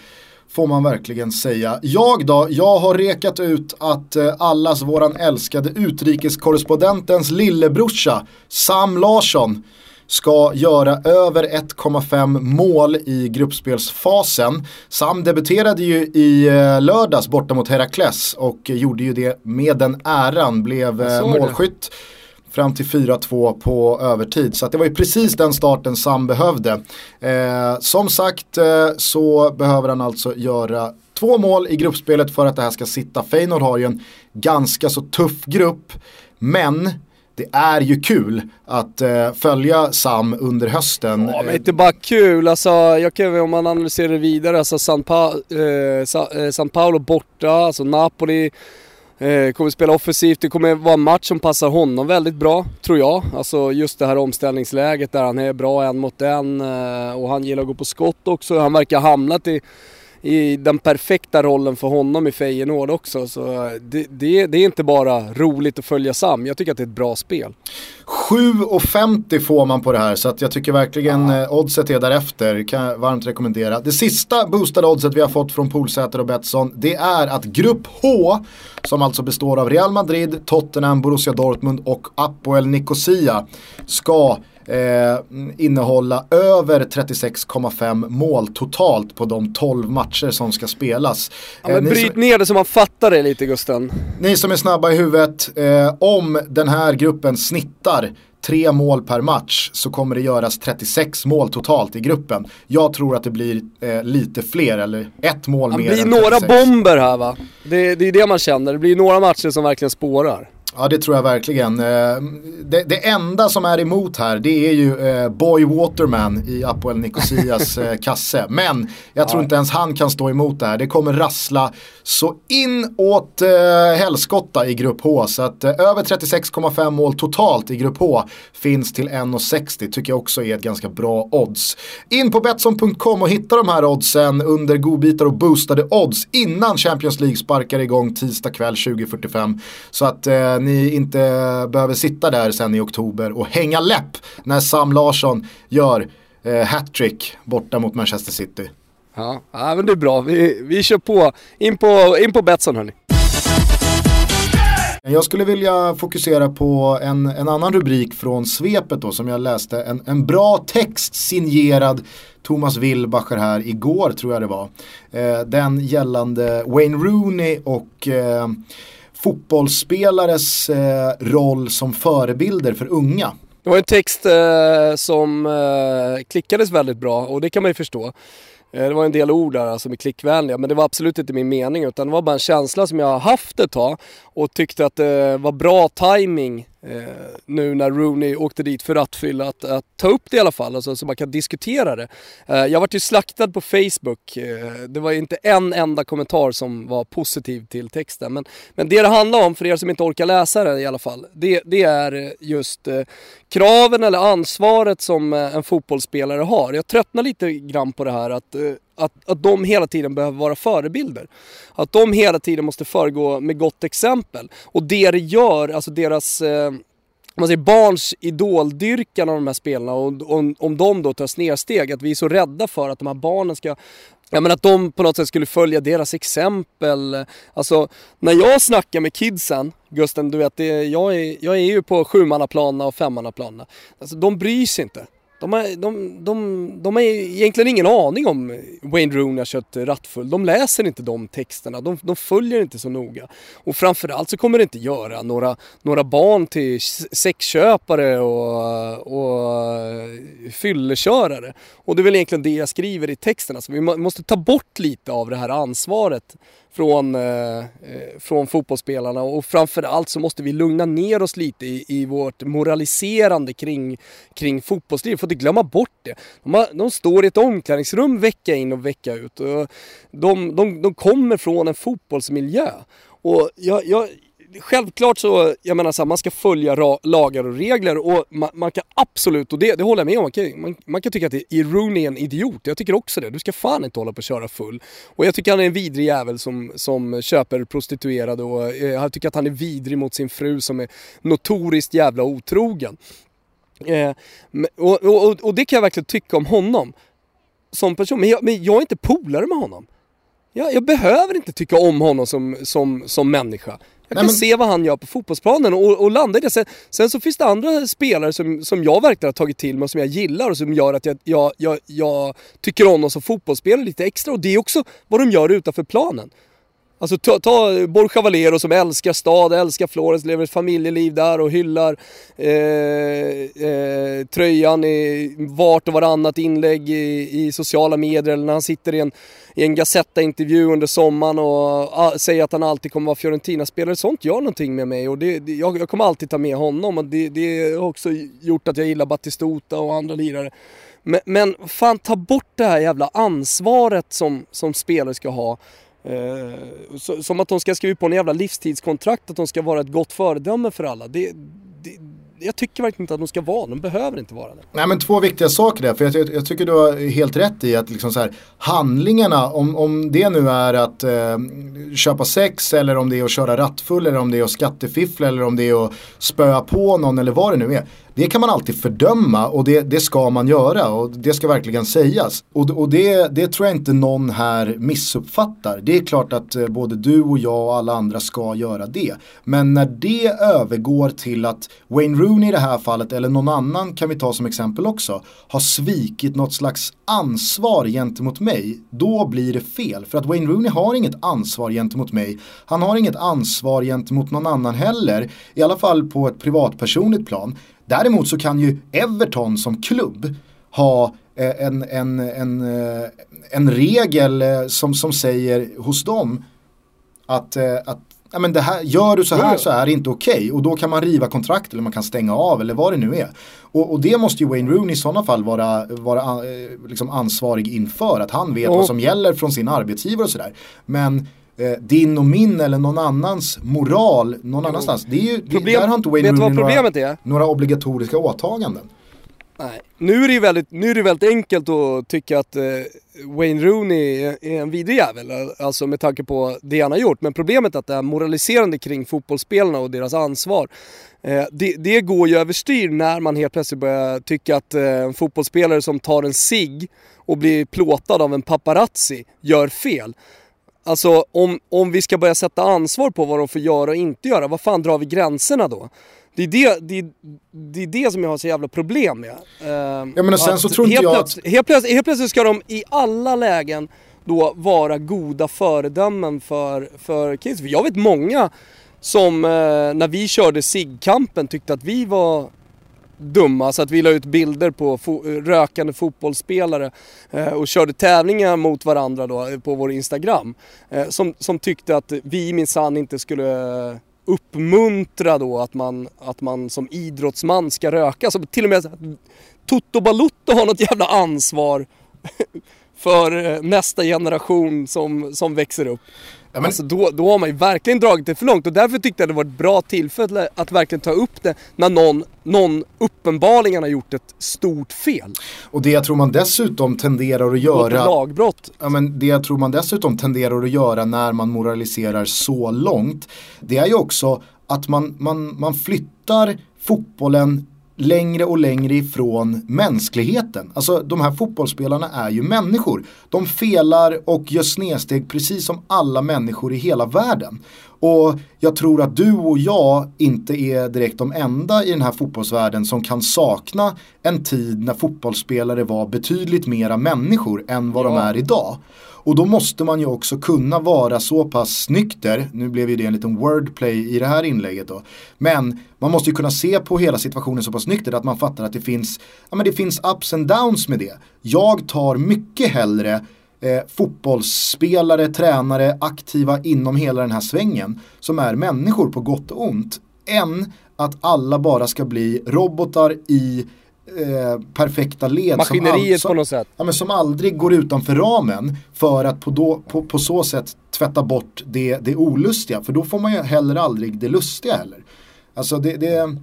får man verkligen säga. Jag då, jag har rekat ut att eh, allas våran älskade utrikeskorrespondentens lillebrorsa Sam Larsson ska göra över 1,5 mål i gruppspelsfasen. Sam debuterade ju i eh, lördags borta mot Herakles och gjorde ju det med den äran, blev eh, målskytt. fram till 4-2 på övertid. Så det var ju precis den starten Sam behövde. Eh, som sagt eh, så behöver han alltså göra två mål i gruppspelet för att det här ska sitta. Feyenoord har ju en ganska så tuff grupp. Men det är ju kul att eh, följa Sam under hösten. Ja, men inte bara kul. Alltså, jag kan, om man analyserar det vidare, alltså San, pa eh, Sa eh, San Paolo borta, alltså Napoli eh, kommer spela offensivt. Det kommer vara en match som passar honom väldigt bra, tror jag. Alltså just det här omställningsläget där han är bra en mot en eh, och han gillar att gå på skott också. Han verkar ha hamnat i i den perfekta rollen för honom i Feyenoord också. Så det, det, det, är inte bara roligt att följa Sam, jag tycker att det är ett bra spel. 7,50 får man på det här så att jag tycker verkligen ja. Eh, oddset är därefter. Kan jag varmt rekommendera. Det sista boostade oddset vi har fått från Polsäter och Betsson det är att Grupp H som alltså består av Real Madrid, Tottenham, Borussia Dortmund och Apoel Nicosia ska eh, innehålla över 36,5 mål totalt på de 12 matcher som ska spelas. Ja, men eh, bryt som, ner det så man fattar det lite Gusten. Ni som är snabba i huvudet, eh, om den här gruppen snittar tre mål per match så kommer det göras 36 mål totalt i gruppen. Jag tror att det blir eh, lite fler eller ett mål det mer. Det blir några bomber här va? Det, det är det man känner, det blir några matcher som verkligen spårar. Ja det tror jag verkligen. Eh, det, det, enda som är emot här det är ju eh, Boy Waterman i Apoel Nicosias [LAUGHS] eh, kasse. Men jag tror ja. inte ens han kan stå emot det här. Det kommer rassla så in åt helskotta i grupp H. Så att över 36,5 mål totalt i grupp H finns till 1,60 tycker jag också är ett ganska bra odds. In på Betsson.com och hitta de här oddsen under godbitar och boostade odds innan Champions League sparkar igång tisdag kväll 20.45. Så att ni inte behöver sitta där sen i oktober och hänga läpp när Sam Larsson gör eh, hattrick borta mot Manchester City. Ja, ja men det är bra. Vi, vi kör på. In på, in på Betsson hörni. Jag skulle vilja fokusera på en, en annan rubrik från svepet då som jag läste. En, en bra text signerad Thomas Wilbacher här igår tror jag det var. Eh, den gällande Wayne Rooney och eh, fotbollsspelares eh, roll som förebilder för unga. Det var en text eh, som eh, klickades väldigt bra och det kan man ju förstå. Eh, det var en del ord där som alltså, är klickvänliga men det var absolut inte min mening utan det var bara en känsla som jag har haft ett tag och tyckte att det var bra timing Eh, nu när Rooney åkte dit för rattfylla att, att ta upp det i alla fall, alltså, så man kan diskutera det. Eh, jag vart ju slaktad på Facebook. Eh, det var inte en enda kommentar som var positiv till texten. Men, men det det handlar om, för er som inte orkar läsa den i alla fall, det, det är just eh, kraven eller ansvaret som eh, en fotbollsspelare har. Jag tröttnar lite grann på det här att, eh, att, att de hela tiden behöver vara förebilder. Att de hela tiden måste föregå med gott exempel. Och det det gör, alltså deras eh, man säger barns idoldyrkan av de här spelarna och om, om de då tar snedsteg, att vi är så rädda för att de här barnen ska Ja men att de på något sätt skulle följa deras exempel. Alltså när jag snackar med kidsen, Gusten du vet, det, jag, är, jag är ju på sjumannaplanerna och femmannaplanerna. Alltså de bryr sig inte. De har, de, de, de har egentligen ingen aning om Wayne Rooney har kört rattfull. De läser inte de texterna, de, de följer inte så noga. Och framförallt så kommer det inte göra några, några barn till sexköpare och, och fyllekörare. Och det är väl egentligen det jag skriver i texten. Så vi måste ta bort lite av det här ansvaret från, eh, eh, från fotbollsspelarna och framförallt så måste vi lugna ner oss lite i, i vårt moraliserande kring, kring fotbollsliv. Får inte glömma bort det. De, har, de, står i ett omklädningsrum vecka in och vecka ut. Och de, de, de kommer från en fotbollsmiljö. Och jag, jag, självklart så, jag menar så här, man ska följa lagar och regler och man, man, kan absolut, och det, det håller jag med om, man kan, man, man kan tycka att Rooney är en idiot. Jag tycker också det. Du ska fan inte hålla på och köra full. Och jag tycker han är en vidrig jävel som, som köper prostituerade och eh, jag tycker att han är vidrig mot sin fru som är notoriskt jävla otrogen. Eh, och, och, och, det kan jag verkligen tycka om honom som person. Men jag, men jag är inte polare med honom. Jag, jag, behöver inte tycka om honom som, som, som människa. Jag kan men... se vad han gör på fotbollsplanen och, och landa i det. Sen, sen, så finns det andra spelare som, som jag verkligen har tagit till mig och som jag gillar och som gör att jag, jag, jag, jag tycker om dem som fotbollsspelare lite extra. Och det är också vad de gör utanför planen. Alltså ta, ta Borja Valero som älskar stad, älskar Florens, lever ett familjeliv där och hyllar eh, eh, tröjan i vart och varannat inlägg i, i, sociala medier eller när han sitter i en, i en Gazetta-intervju under sommaren och a, säger att han alltid kommer vara Fiorentina-spelare. Sånt gör någonting med mig och det, det, jag, jag, kommer alltid ta med honom och det, det har också gjort att jag gillar Battistuta och andra lirare. Men, men fan ta bort det här jävla ansvaret som, som spelare ska ha Eh, som att de ska skriva på en jävla livstidskontrakt att de ska vara ett gott föredöme för alla. Det, det, jag tycker verkligen inte att de ska vara de behöver inte vara det. Nej men två viktiga saker där, för jag, jag tycker du har helt rätt i att liksom så här, handlingarna, om, om det nu är att eh, köpa sex eller om det är att köra rattfull eller om det är att skattefiffla eller om det är att spöa på någon eller vad det nu är. Det kan man alltid fördöma och det, det ska man göra och det ska verkligen sägas. Och, och det, det tror jag inte någon här missuppfattar. Det är klart att eh, både du och jag och alla andra ska göra det. Men när det övergår till att Wayne Rooney i det här fallet eller någon annan kan vi ta som exempel också har svikit något slags ansvar gentemot mig, då blir det fel. För att Wayne Rooney har inget ansvar gentemot mig. Han har inget ansvar gentemot någon annan heller. I alla fall på ett privatpersonligt plan. Däremot så kan ju Everton som klubb ha eh, en, en, en, eh, en regel eh, som, som säger hos dem att, att ja, men det här, gör du så här så är det inte okej okay. och då kan man riva kontrakt eller man kan stänga av eller vad det nu är. Och, och det måste ju Wayne Rooney i sådana fall vara, vara liksom ansvarig inför, att han vet oh. vad som gäller från sin arbetsgivare och sådär. Men eh, din och min eller någon annans moral någon annanstans. Det är ju, Problem, där har inte Wayne Rooney några, några obligatoriska åtaganden. Nej. Nu är det ju väldigt, nu är det väldigt enkelt att tycka att eh, Wayne Rooney är, är en vidrig jävel, alltså med tanke på det han har gjort. Men problemet är att det här moraliserande kring fotbollsspelarna och deras ansvar, eh, det, det, går ju överstyr när man helt plötsligt börjar tycka att eh, en fotbollsspelare som tar en sig och blir plåtad av en paparazzi gör fel. Alltså om, om vi ska börja sätta ansvar på vad de får göra och inte göra, vad fan drar vi gränserna då? Det är det, det, det, är det som jag har så jävla problem med. Uh, ja men sen så tror inte jag att... Helt plötsligt, helt plötsligt ska de i alla lägen då vara goda föredömen för, för kids. För jag vet många som eh, när vi körde SIG-kampen tyckte att vi var dumma så att vi la ut bilder på fo rökande fotbollsspelare eh, och körde tävlingar mot varandra då eh, på vår Instagram. Eh, som, som tyckte att vi minsann inte skulle uppmuntra då att man, att man som idrottsman ska röka. Så till och med Toto Balutto har något jävla ansvar [LAUGHS] för eh, nästa generation som, som växer upp. Ja, men... alltså då, då har man ju verkligen dragit det för långt och därför tyckte jag det var ett bra tillfälle att verkligen ta upp det när någon, någon uppenbarligen har gjort ett stort fel. Och det jag tror man dessutom tenderar att göra... lagbrott. Ja, men det jag tror man dessutom tenderar att göra när man moraliserar så långt det är ju också att man, man, man flyttar fotbollen längre och längre ifrån mänskligheten. Alltså de här fotbollsspelarna är ju människor. De felar och gör snedsteg precis som alla människor i hela världen. Och jag tror att du och jag inte är direkt de enda i den här fotbollsvärlden som kan sakna en tid när fotbollsspelare var betydligt mera människor än vad ja. de är idag. Och då måste man ju också kunna vara så pass nykter, nu blev ju det en liten wordplay i det här inlägget då, men man måste ju kunna se på hela situationen så pass nykter att man fattar att det finns, ja men det finns ups and downs med det. Jag tar mycket hellre eh, fotbollsspelare, tränare, aktiva inom hela den här svängen som är människor på gott och ont än att alla bara ska bli robotar i Eh, perfekta led. Maskineriet som, på något sätt. Ja, men som aldrig går utanför ramen för att på, då, på, på så sätt tvätta bort det, det olustiga. För då får man ju heller aldrig det lustiga heller. Alltså det, det,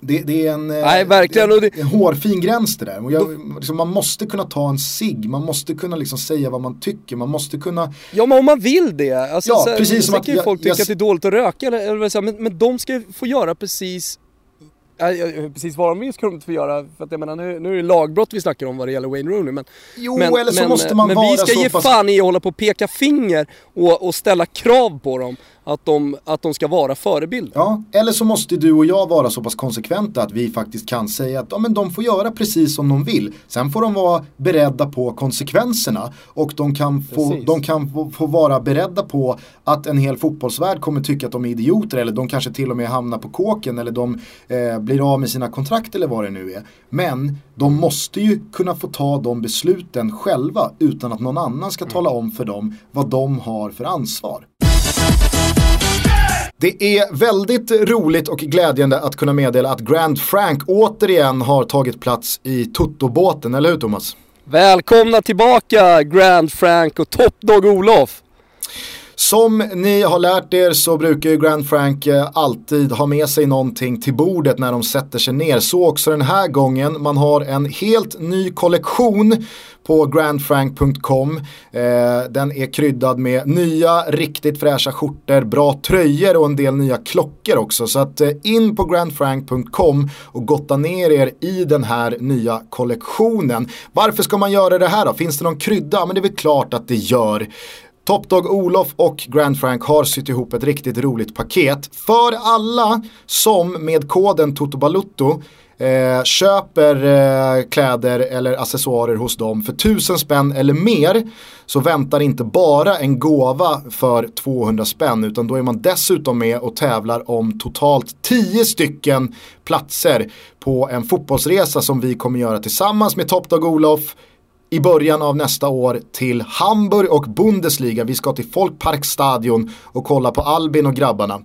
det, det är en, eh, Nej, verkligen. Det, en hårfin gräns det där. Och jag, liksom, man måste kunna ta en sig, man måste kunna liksom säga vad man tycker, man måste kunna... Ja men om man vill det. Alltså, ja, så, precis som att... kan ju folk tycka jag, att det är dåligt att röka, eller, eller så, men, men de ska få göra precis precis vad de vill ska de inte få göra. För att jag menar, nu, nu är det lagbrott vi snackar om vad det gäller Wayne Rooney. Men, jo, men, eller så men, måste man men vara vi ska så ge pass... fan i att hålla på och peka finger och, och ställa krav på dem att de, att de ska vara förebilder. Ja, eller så måste du och jag vara så pass konsekventa att vi faktiskt kan säga att ja, men de får göra precis som de vill. Sen får de vara beredda på konsekvenserna och de kan, få, de kan få, få, vara beredda på att en hel fotbollsvärld kommer tycka att de är idioter eller de kanske till och med hamnar på kåken eller de eh, blir av med sina kontrakt eller vad det nu är. Men de måste ju kunna få ta de besluten själva utan att någon annan ska mm. tala om för dem vad de har för ansvar. Det är väldigt roligt och glädjande att kunna meddela att Grand Frank återigen har tagit plats i Toto-båten, eller hur Thomas? Välkomna tillbaka Grand Frank och Top Dog Olof! Som ni har lärt er så brukar ju Grand Frank eh, alltid ha med sig någonting till bordet när de sätter sig ner. Så också den här gången. Man har en helt ny kollektion på grandfrank.com. Eh, den är kryddad med nya riktigt fräscha skjortor, bra tröjor och en del nya klockor också. Så att eh, in på grandfrank.com och gotta ner er i den här nya kollektionen. Varför ska man göra det här då? Finns det någon krydda? Men det är väl klart att det gör. Top Dog Olof och Grand Frank har sytt ihop ett riktigt roligt paket för alla som med koden TOTOBALUTTO eh, köper eh, kläder eller accessoarer hos dem för 1000 spänn eller mer så väntar inte bara en gåva för 200 spänn utan då är man dessutom med och tävlar om totalt 10 stycken platser på en fotbollsresa som vi kommer göra tillsammans med Top Dog Olof i början av nästa år till Hamburg och Bundesliga. Vi ska till Folkparkstadion och kolla på Albin och grabbarna.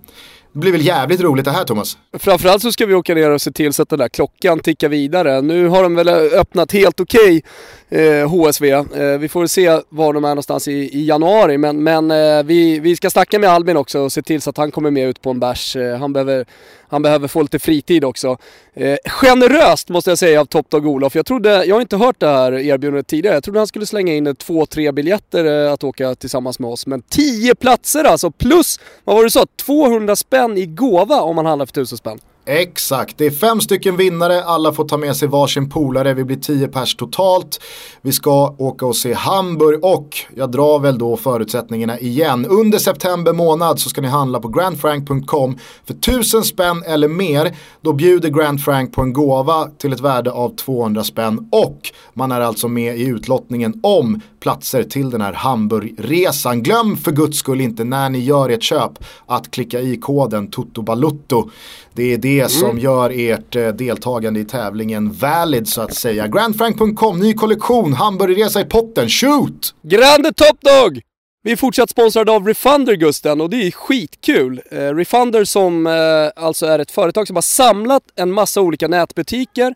Det blir väl jävligt roligt det här Thomas? Framförallt så ska vi åka ner och se till så att den där klockan tickar vidare. Nu har de väl öppnat helt okej, okay, eh, HSV. Eh, vi får se var de är någonstans i, i januari. Men, men eh, vi, vi ska snacka med Albin också och se till så att han kommer med ut på en bärs. Eh, han behöver han behöver få lite fritid också. Eh, generöst måste jag säga av Top Dog Olof. Jag, trodde, jag har inte hört det här erbjudandet tidigare. Jag trodde han skulle slänga in två, tre biljetter eh, att åka tillsammans med oss. Men tio platser alltså, plus, vad var det du sa, 200 spänn i gåva om man handlar för 1000 spänn. Exakt, det är fem stycken vinnare, alla får ta med sig varsin polare, vi blir tio pers totalt. Vi ska åka och se Hamburg och jag drar väl då förutsättningarna igen. Under september månad så ska ni handla på grandfrank.com för tusen spänn eller mer. Då bjuder Grand Frank på en gåva till ett värde av 200 spänn och man är alltså med i utlottningen om platser till den här Hamburgresan. Glöm för guds skull inte när ni gör ert köp att klicka i koden TOTOBALUTTO. Det är det mm. som gör ert eh, deltagande i tävlingen valid så att säga. Grandfrank.com, ny kollektion, hamburgerresa i potten, shoot! Grande Top Dog! Vi är fortsatt sponsrade av Refunder Gusten och det är skitkul. Eh, Refunder som eh, alltså är ett företag som har samlat en massa olika nätbutiker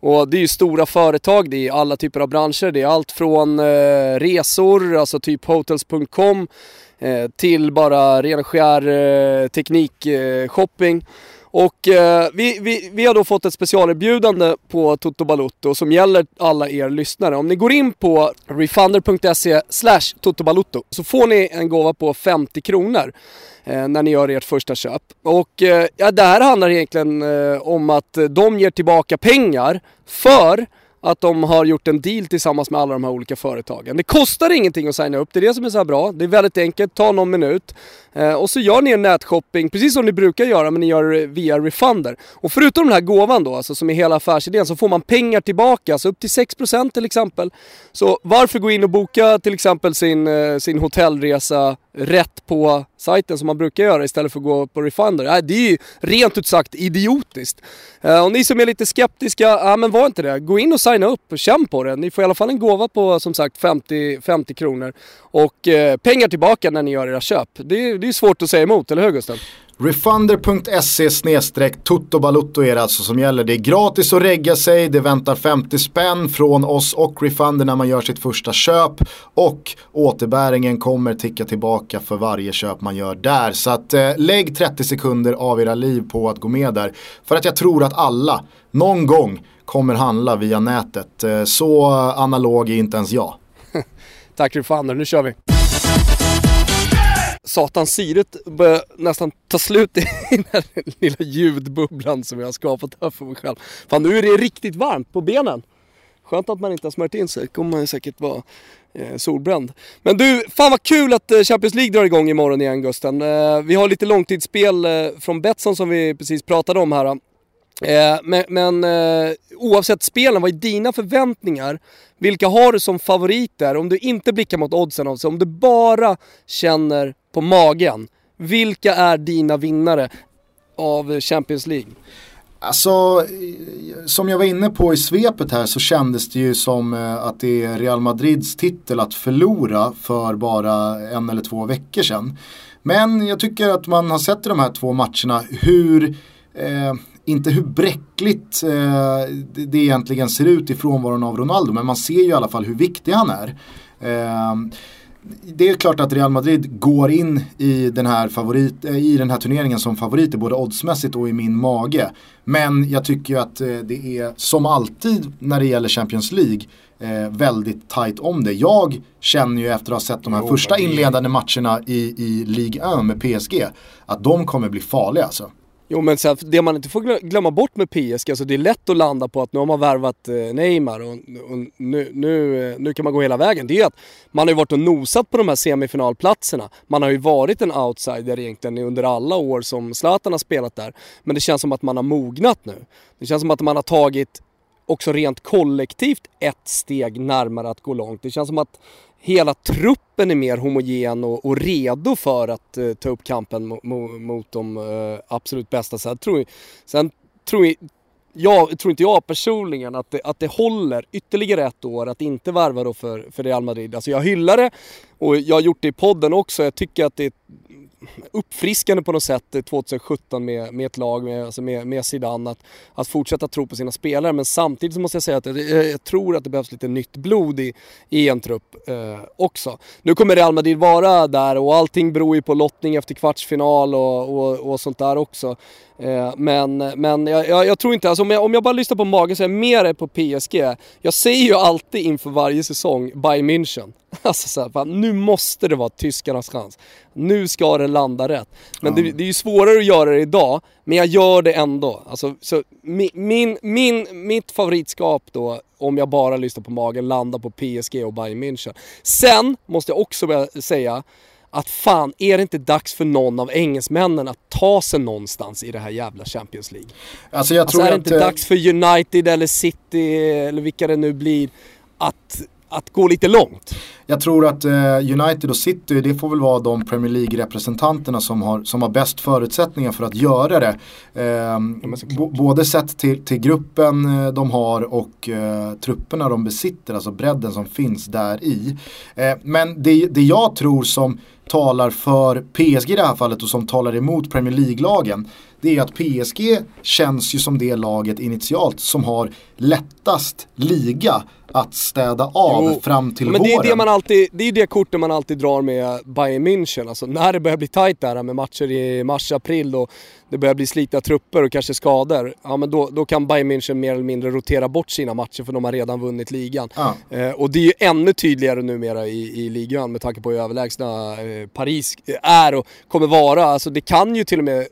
och det är ju stora företag, det är alla typer av branscher. Det är allt från eh, resor, alltså typ hotels.com eh, till bara ren skär eh, teknikshopping. Och eh, vi, vi, vi har då fått ett specialerbjudande på Toto Balutto som gäller alla er lyssnare. Om ni går in på refunder.se slash totobalutto så får ni en gåva på 50 kronor eh, när ni gör ert första köp. Och eh, ja, det här handlar egentligen eh, om att de ger tillbaka pengar för att de har gjort en deal tillsammans med alla de här olika företagen. Det kostar ingenting att signa upp, det är det som är så bra. Det är väldigt enkelt, ta någon minut. Eh, och så gör ni en nätshopping, precis som ni brukar göra, men ni gör det via Refunder. Och förutom den här gåvan då, alltså som är hela affärsidén, så får man pengar tillbaka, alltså upp till 6% till exempel. Så varför gå in och boka till exempel sin, eh, sin hotellresa rätt på sajten som man brukar göra istället för att gå på Refunder. Det är ju rent ut sagt idiotiskt. Eh, och ni som är lite skeptiska, ja men var inte det. Gå in och signa upp och känn på det. Ni får i alla fall en gåva på som sagt 50, 50 kronor. Och pengar tillbaka när ni gör era köp. Det, det är svårt att säga emot, eller hur Gustav? Refunder.se snedstreck Toto är det alltså som gäller. Det är gratis att regga sig, det väntar 50 spänn från oss och Refunder när man gör sitt första köp. Och återbäringen kommer ticka tillbaka för varje köp man gör där. Så att eh, lägg 30 sekunder av era liv på att gå med där. För att jag tror att alla någon gång kommer handla via nätet. Eh, så analog är inte ens jag. [LAUGHS] Tack Refunder, nu kör vi Satan, syret börjar nästan ta slut i [LAUGHS] den här lilla ljudbubblan som jag har skapat här för mig själv. Fan nu är det riktigt varmt på benen. Skönt att man inte har smörjt in sig, kommer man ju säkert vara eh, solbränd. Men du, fan vad kul att eh, Champions League drar igång imorgon igen Gusten. Eh, vi har lite långtidsspel eh, från Betsson som vi precis pratade om här. Eh, men, men eh, oavsett spelen, vad är dina förväntningar? Vilka har du som favoriter? Om du inte blickar mot oddsen, alltså, om du bara känner på magen. Vilka är dina vinnare av Champions League? Alltså, som jag var inne på i svepet här så kändes det ju som eh, att det är Real Madrids titel att förlora för bara en eller två veckor sedan. Men jag tycker att man har sett i de här två matcherna hur eh, inte hur bräckligt eh, det, det egentligen ser ut i frånvaron av Ronaldo men man ser ju i alla fall hur viktig han är. Eh, det är klart att Real Madrid går in i den, här favorit, eh, i den här turneringen som favoriter både oddsmässigt och i min mage. Men jag tycker ju att eh, det är som alltid när det gäller Champions League eh, väldigt tight om det. Jag känner ju efter att ha sett de här jo, första inledande matcherna i, i Ligue 1 med PSG att de kommer bli farliga alltså. Jo men så det man inte får glömma bort med PSG, alltså det är lätt att landa på att nu har man värvat eh, Neymar och, och nu, nu, eh, nu kan man gå hela vägen. Det är att man har ju varit och nosat på de här semifinalplatserna. Man har ju varit en outsider egentligen under alla år som Zlatan har spelat där. Men det känns som att man har mognat nu. Det känns som att man har tagit också rent kollektivt ett steg närmare att gå långt. Det känns som att hela truppen är mer homogen och, och redo för att eh, ta upp kampen mot, mot de eh, absolut bästa. Sen tror, sen tror jag, jag, tror inte jag personligen att det, att det håller ytterligare ett år att inte värva då för, för Real Madrid. Alltså jag hyllar det och jag har gjort det i podden också. Jag tycker att det är uppfriskande på något sätt 2017 med, med ett lag, med, alltså med, med Zidane, att, att fortsätta tro på sina spelare. Men samtidigt så måste jag säga att jag, jag tror att det behövs lite nytt blod i, i en trupp eh, också. Nu kommer Real Madrid vara där och allting beror ju på lottning efter kvartsfinal och, och, och sånt där också. Eh, men men jag, jag, jag, tror inte, alltså om jag, om jag bara lyssnar på magen så är jag mer på PSG. Jag säger ju alltid inför varje säsong Bayern München. [LAUGHS] Alltså så här, fan, nu måste det vara tyskarnas chans. Nu ska det landa rätt. Men mm. det, det, är ju svårare att göra det idag, men jag gör det ändå. Alltså, så min, min, mitt favoritskap då, om jag bara lyssnar på magen, landar på PSG och Bayern München. Sen måste jag också säga att fan, är det inte dags för någon av engelsmännen att ta sig någonstans i det här jävla Champions League? Alltså, jag alltså tror är det inte att... dags för United eller City eller vilka det nu blir att att gå lite långt. Jag tror att eh, United och City, det får väl vara de Premier League-representanterna som har, som har bäst förutsättningar för att göra det. Eh, både sett till, till gruppen eh, de har och eh, trupperna de besitter, alltså bredden som finns där i. Eh, men det, det jag tror som talar för PSG i det här fallet och som talar emot Premier League-lagen det är att PSG känns ju som det laget initialt som har lättast liga att städa av jo, fram till men våren. Det är det, man alltid, det är det kortet man alltid drar med Bayern München. Alltså när det börjar bli tajt där med matcher i mars-april och det börjar bli slitna trupper och kanske skador. Ja men då, då kan Bayern München mer eller mindre rotera bort sina matcher för de har redan vunnit ligan. Ja. Eh, och det är ju ännu tydligare numera i, i ligan med tanke på hur överlägsna eh, Paris är och kommer vara. Alltså det kan ju till och med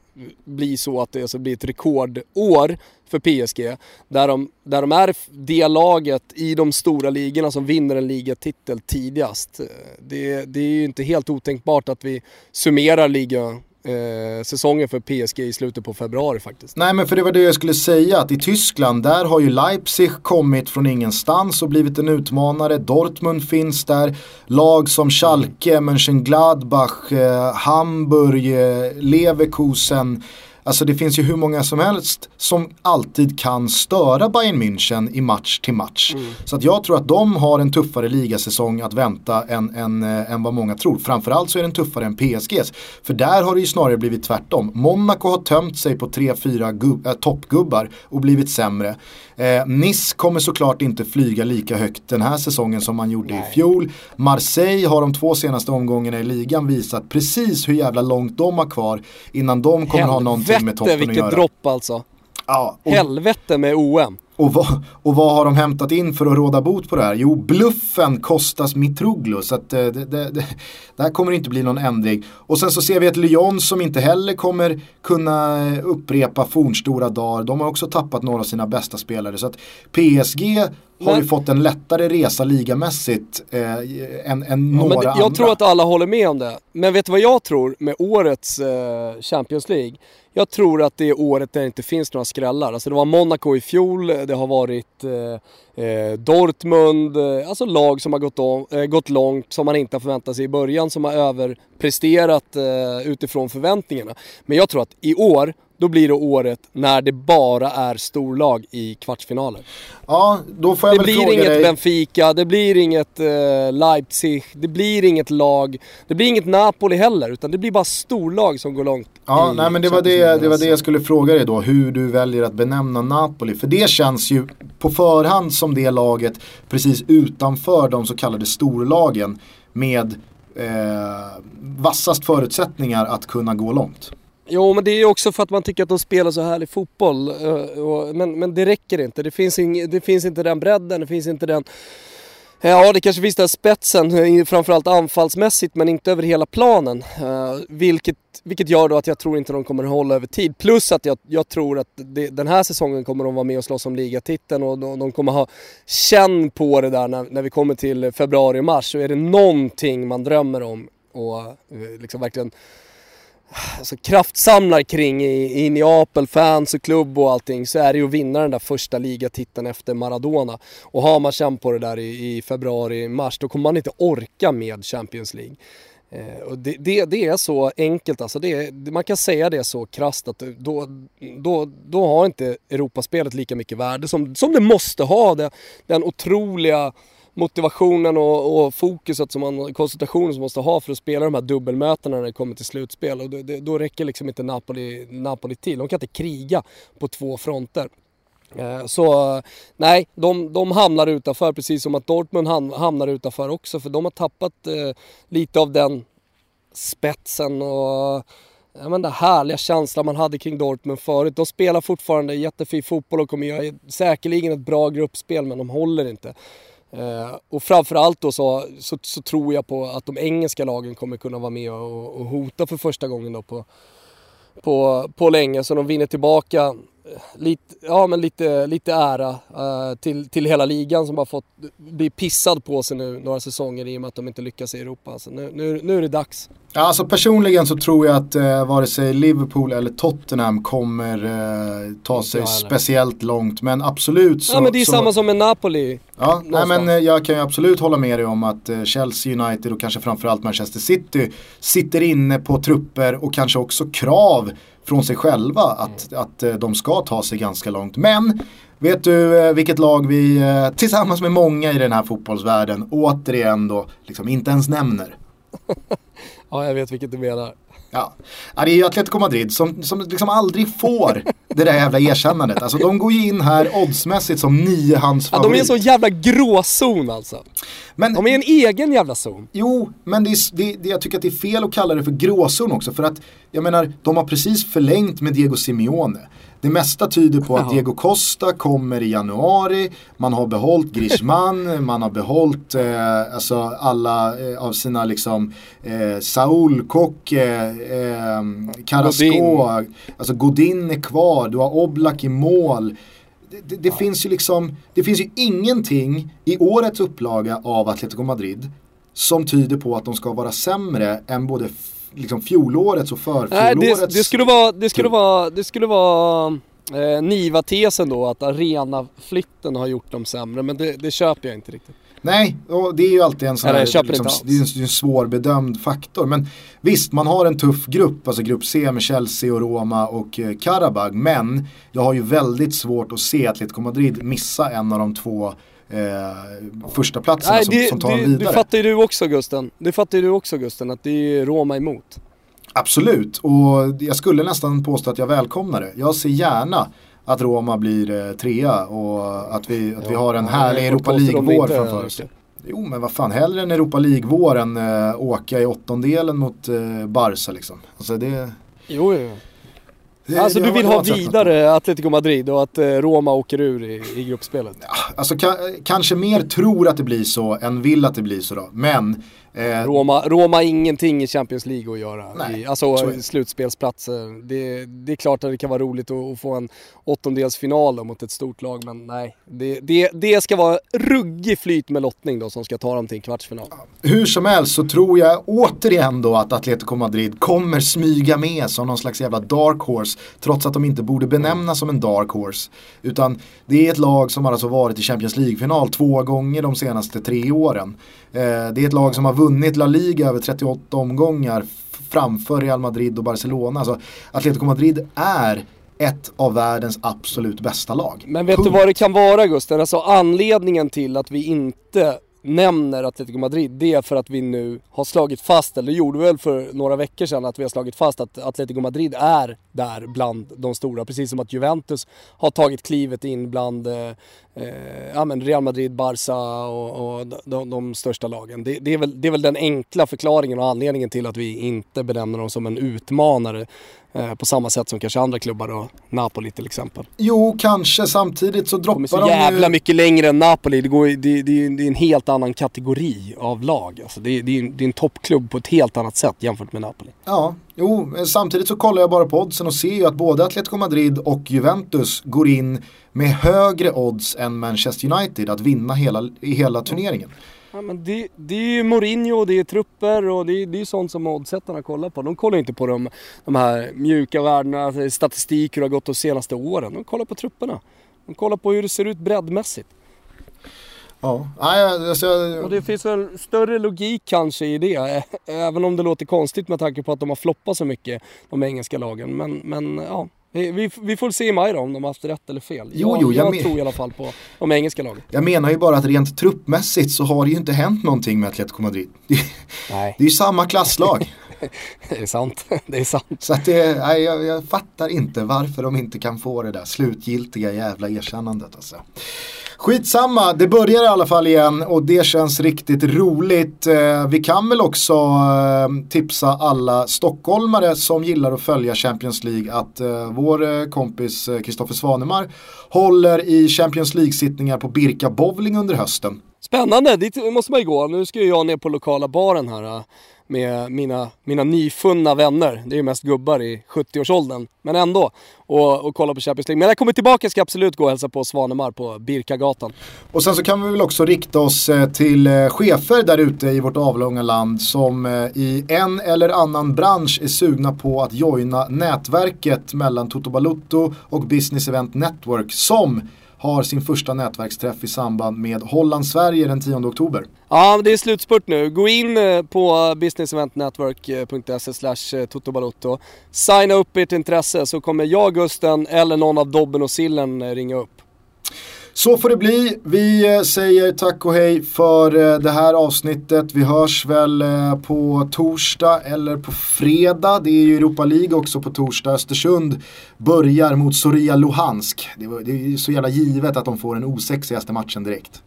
bli så att det alltså blir ett rekordår för PSG. Där de, där de är det laget i de stora ligorna som vinner en ligatitel tidigast. Eh, det, det är ju inte helt otänkbart att vi summerar liga eh, säsongen för PSG i slutet på februari faktiskt. Nej men för det var det jag skulle säga att i Tyskland där har ju Leipzig kommit från ingenstans och blivit en utmanare. Dortmund finns där. Lag som Schalke, Mönchengladbach, eh, Hamburg, eh, Leverkusen Alltså det finns ju hur många som helst som alltid kan störa Bayern München i match till match. Mm. Så att jag tror att de har en tuffare ligasäsong att vänta än, än, äh, än vad många tror. Framförallt så är den tuffare än PSGs. För där har det ju snarare blivit tvärtom. Monaco har tömt sig på 3-4 äh, toppgubbar och blivit sämre. Eh, Nice kommer såklart inte flyga lika högt den här säsongen som man gjorde Nej. i fjol. Marseille har de två senaste omgångarna i ligan visat precis hur jävla långt de har kvar innan de kommer Helvete, ha någonting göra. vilket dropp alltså. Ja, och... Helvete med OM. Och vad, och vad har de hämtat in för att råda bot på det här? Jo, bluffen kostas Mitroglou. Så att eh, det, det, det, det, här kommer inte bli någon ändring. Och sen så ser vi ett Lyon som inte heller kommer kunna upprepa fornstora dagar. De har också tappat några av sina bästa spelare. Så att PSG har ju fått en lättare resa ligamässigt eh, än, än några ja, det, jag andra. tror att alla håller med om det. Men vet du vad jag tror med årets eh, Champions League? Jag tror att det är året där det inte finns några skrällar. Alltså det var Monaco i fjol, det har varit eh, eh, Dortmund, eh, alltså lag som har gått, om, eh, gått långt som man inte har förväntat sig i början, som har överpresterat utifrån förväntningarna. Men jag tror att i år då blir det året när det bara är storlag i kvartsfinaler. Ja, då får jag det väl blir fråga inget dig. Benfica, det blir inget eh, Leipzig, det blir inget lag, det blir inget Napoli heller, utan det blir bara storlag som går långt. Ja, nej men det var det, det var det jag skulle fråga dig då, hur du väljer att benämna Napoli. För det känns ju på förhand som det laget precis utanför de så kallade storlagen med eh, vassast förutsättningar att kunna gå långt. Jo, men det är också för att man tycker att de spelar så härlig fotboll. Eh, men, men det räcker inte. Det finns, ing, det finns inte den bredden, det finns inte den... Eh, ja, det kanske finns den spetsen, eh, framförallt anfallsmässigt, men inte över hela planen. Vilket, vilket gör då att jag tror inte de kommer hålla över tid. Plus att jag, jag tror att det, den här säsongen kommer de vara med och slåss om ligatiteln och de, de kommer ha känn på det där när, när vi kommer till februari och mars. Så är det någonting man drömmer om och liksom verkligen alltså, kraftsamlar kring i, i Neapel, fans och klubb och allting så är det ju att vinna den där första ligatiteln efter Maradona. Och har man känt på det där i, i februari, mars då kommer man inte orka med Champions League. Eh, och det, det, det, är så enkelt alltså, det, man kan säga det så krasst att då, då, då har inte Europaspelet lika mycket värde som, som det måste ha. Det, den otroliga motivationen och, och, fokuset, som man, koncentrationen som man måste ha för att spela de här dubbelmötena när det kommer till slutspel. Och det, då räcker liksom inte Napoli, Napoli till. De kan inte kriga på två fronter. Eh, så nej, de, de hamnar utanför precis som att Dortmund hamnar utanför också för de har tappat eh, lite av den spetsen och ja, men den härliga känslan man hade kring Dortmund förut. De spelar fortfarande jättefin fotboll och kommer göra säkerligen ett bra gruppspel men de håller inte. Eh, och framförallt då så, så, så, tror jag på att de engelska lagen kommer kunna vara med och, och hota för första gången då på, på, på länge. Så de vinner tillbaka lite, ja, men lite, lite ära uh, till, till hela ligan som har fått bli pissad på sig nu några säsonger i och med att de inte lyckas i Europa. Alltså, nu, nu, nu är det dags. Ja, alltså personligen så tror jag att eh, vare sig Liverpool eller Tottenham kommer eh, ta sig speciellt långt. Men absolut så... Ja men det är så, samma som med Napoli. Ja, nej, men eh, jag kan ju absolut hålla med dig om att eh, Chelsea United och kanske framförallt Manchester City sitter inne på trupper och kanske också krav från sig själva att, att, eh, de ska ta sig ganska långt. Men Vet du eh, vilket lag vi eh, tillsammans med många i den här fotbollsvärlden återigen då liksom inte ens nämner? [LAUGHS] ja, jag vet vilket du menar. Ja, ja det är ju Atletico Madrid som, som liksom aldrig får det där jävla erkännandet. Alltså de går ju in här oddsmässigt som niohandsfavorit. Ja, de är en sån jävla gråzon alltså. Men, de är en egen jävla zon. Jo, men det är, det, det, jag tycker att det är fel att kalla det för gråzon också. För att, jag menar, de har precis förlängt med Diego Simeone. Det mesta tyder på att Diego Costa kommer i januari. Man har behållit Griezmann, [LAUGHS] man har behållit eh, alltså alla eh, av sina liksom eh, Saul, Kock, eh, eh, Carrasco, Godin. alltså Godin är kvar, du har Oblak i mål. Det, det, det ja. finns ju liksom, det finns ju ingenting i årets upplaga av Atletico Madrid som tyder på att de ska vara sämre än både liksom fjolårets och förfjolårets. Nej, det, det skulle vara, det skulle vara, det skulle vara eh, Niva-tesen då att arenaflytten har gjort dem sämre men det, det köper jag inte riktigt. Nej, och det är ju alltid en sån här, liksom, det är en svårbedömd faktor. Men visst, man har en tuff grupp, alltså grupp C med Chelsea och Roma och eh, Karabag. Men jag har ju väldigt svårt att se Atletico Madrid missa en av de två eh, första platserna Nej, det, som, som tar det, vidare. Det fattar ju du också Gusten. Det fattar ju du också Gusten, att det är Roma emot. Absolut, och jag skulle nästan påstå att jag välkomnar det. Jag ser gärna att Roma blir eh, trea och att vi, att vi har en härlig Europa League-vår framför oss. Jo men vad fan, hellre en Europa League-vår än äh, åka i åttondelen mot äh, Barca liksom. Alltså det... Jo, jo. Alltså du vill ha vidare Atletico Madrid och att eh, Roma åker ur i, i gruppspelet? Ja, alltså kanske mer tror att det blir så än vill att det blir så då. Men Roma, Roma har ingenting i Champions League att göra. Nej, I, alltså slutspelsplatser. Det, det, är klart att det kan vara roligt att, att få en åttondelsfinal mot ett stort lag men nej. Det, det, det ska vara ruggig flyt med lottning då som ska ta dem till en kvartsfinal. Hur som helst så tror jag återigen då att Atletico Madrid kommer smyga med som någon slags jävla dark horse. Trots att de inte borde benämnas som en dark horse. Utan det är ett lag som har alltså varit i Champions League-final två gånger de senaste tre åren. Eh, det är ett lag som har vunnit La Liga över 38 omgångar framför Real Madrid och Barcelona. Alltså, Atletico Madrid är ett av världens absolut bästa lag. Men vet Punkt. du vad det kan vara Gusten? Alltså anledningen till att vi inte nämner Atletico Madrid, det är för att vi nu har slagit fast, eller gjorde väl för några veckor sedan, att vi har slagit fast att Atletico Madrid är där bland de stora. Precis som att Juventus har tagit klivet in bland eh, ja, men Real Madrid, Barca och, och de, de, största lagen. Det, det, är väl, det är väl den enkla förklaringen och anledningen till att vi inte benämner dem som en utmanare eh, på samma sätt som kanske andra klubbar och Napoli till exempel. Jo, kanske. Samtidigt så droppar de De är så jävla ju... mycket längre än Napoli. Det, går, det, det, det, är en helt annan kategori av lag. Alltså det, det, är, det är en toppklubb på ett helt annat sätt jämfört med Napoli. Ja, jo, eh, samtidigt så kollar jag bara på oddsen och ser ju att både Atletico Madrid och Juventus går in med högre odds än Manchester United att vinna hela, hela turneringen. Ja, men det, det är ju Mourinho, det är trupper och det, det är sånt som oddsättarna kollar på. De kollar inte på de, de här mjuka värdena, alltså statistik hur det har gått de senaste åren. De kollar på trupperna. De kollar på hur det ser ut breddmässigt. Ja, alltså, och det finns en större logik kanske i det. Även om det låter konstigt med tanke på att de har floppat så mycket, de engelska lagen. Men, men ja, vi, vi får se i maj då om de har haft rätt eller fel. Jo, jo, jag, jag tror i alla fall på de engelska lagen. Jag menar ju bara att rent truppmässigt så har det ju inte hänt någonting med Atletico Madrid. Det, [LAUGHS] Nej. det är ju samma klasslag. [LAUGHS] [LAUGHS] det är sant. [LAUGHS] Det är sant. Så att det, nej, jag, jag, fattar inte varför de inte kan få det där slutgiltiga jävla erkännandet. Alltså. Skitsamma, det börjar i alla fall igen och det känns riktigt roligt. Eh, vi kan väl också eh, tipsa alla stockholmare som gillar att följa Champions League att eh, vår kompis Kristoffer Svanemar håller i Champions League-sittningar på Birka Bowling under hösten. Spännande, dit måste man ju gå. Nu ska jag ner på lokala baren här med mina, mina nyfunna vänner. Det är ju mest gubbar i 70-årsåldern. Men ändå. Och, och kolla på Champions League. Men när jag kommer tillbaka ska jag absolut gå och hälsa på Svanemar på Birkagatan. Och sen så kan vi väl också rikta oss eh, till eh, chefer där ute i vårt avlånga land som eh, i en eller annan bransch är sugna på att joina nätverket mellan Toto Balutto och Business Event Network som har sin första nätverksträff i samband med Holland-Sverige den 10 oktober. Ja, det är slutspurt nu. Gå in eh, på businesseventnetwork.se slash eh, totobalotto. Signa upp ert intresse så kommer jag, Gusten eller någon av Dobben och Sillen eh, ringa upp. Så får det bli. Vi eh, säger tack och hej för eh, det här avsnittet. Vi hörs väl eh, på torsdag eller på fredag. Det är ju Europa League också på torsdag. Östersund börjar mot Soria Luhansk. Det är så jävla givet att de får den osexigaste matchen direkt.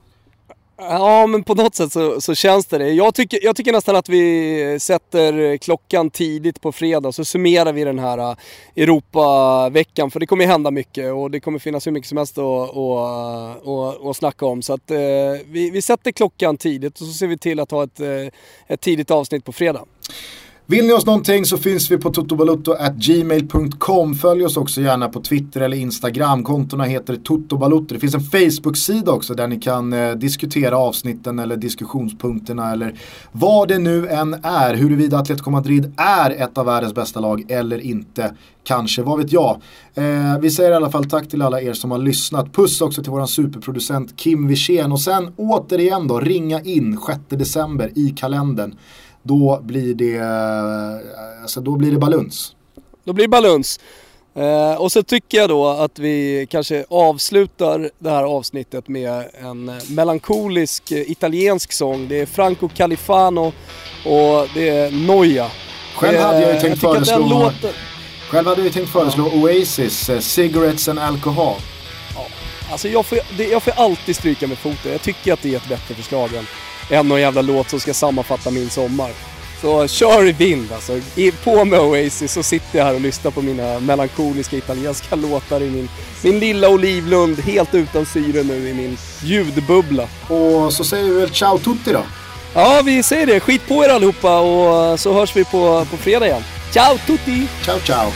Ja, men på något sätt så, så, känns det det. Jag tycker, jag tycker nästan att vi sätter klockan tidigt på fredag så summerar vi den här äh, Europaveckan. För det kommer hända mycket och det kommer finnas hur mycket som helst att, att, att, att snacka om. Så att, eh, vi, vi sätter klockan tidigt och så ser vi till att ha ett, äh, ett tidigt avsnitt på fredag. Vill ni oss någonting så finns vi på totobalutto.gmail.com. Följ oss också gärna på Twitter eller Instagram. Kontona heter totobalutto. Det finns en Facebook-sida också där ni kan eh, diskutera avsnitten eller diskussionspunkterna eller vad det nu än är. Huruvida Atletico Madrid är ett av världens bästa lag eller inte. Kanske, vad vet jag. Eh, vi säger i alla fall tack till alla er som har lyssnat. Puss också till våran superproducent Kim Wirsén. Och sen återigen då, ringa in 6 december i kalendern då blir det, alltså då blir det baluns. Då blir det baluns. Eh, och så tycker jag då att vi kanske avslutar det här avsnittet med en melankolisk italiensk sång. Det är Franco Califano och det är Noia. Själv hade jag ju tänkt jag föreslå, låten... själv hade jag tänkt föreslå ja. Oasis, uh, Cigarettes and Alcohol. Ja. Alltså jag får, det, jag får alltid stryka med foten. Jag tycker att det är ett bättre förslag än än någon jävla låt som ska sammanfatta min sommar. Så kör i vind alltså. På med Oasis så sitter jag här och lyssnar på mina melankoliska italienska [LAUGHS] låtar i min, min lilla olivlund, helt utan syre nu i min ljudbubbla. Och så säger vi väl ciao tutti då? Ja, vi säger det. Skit på er allihopa och så hörs vi på, på fredag igen. Ciao tutti! Ciao ciao!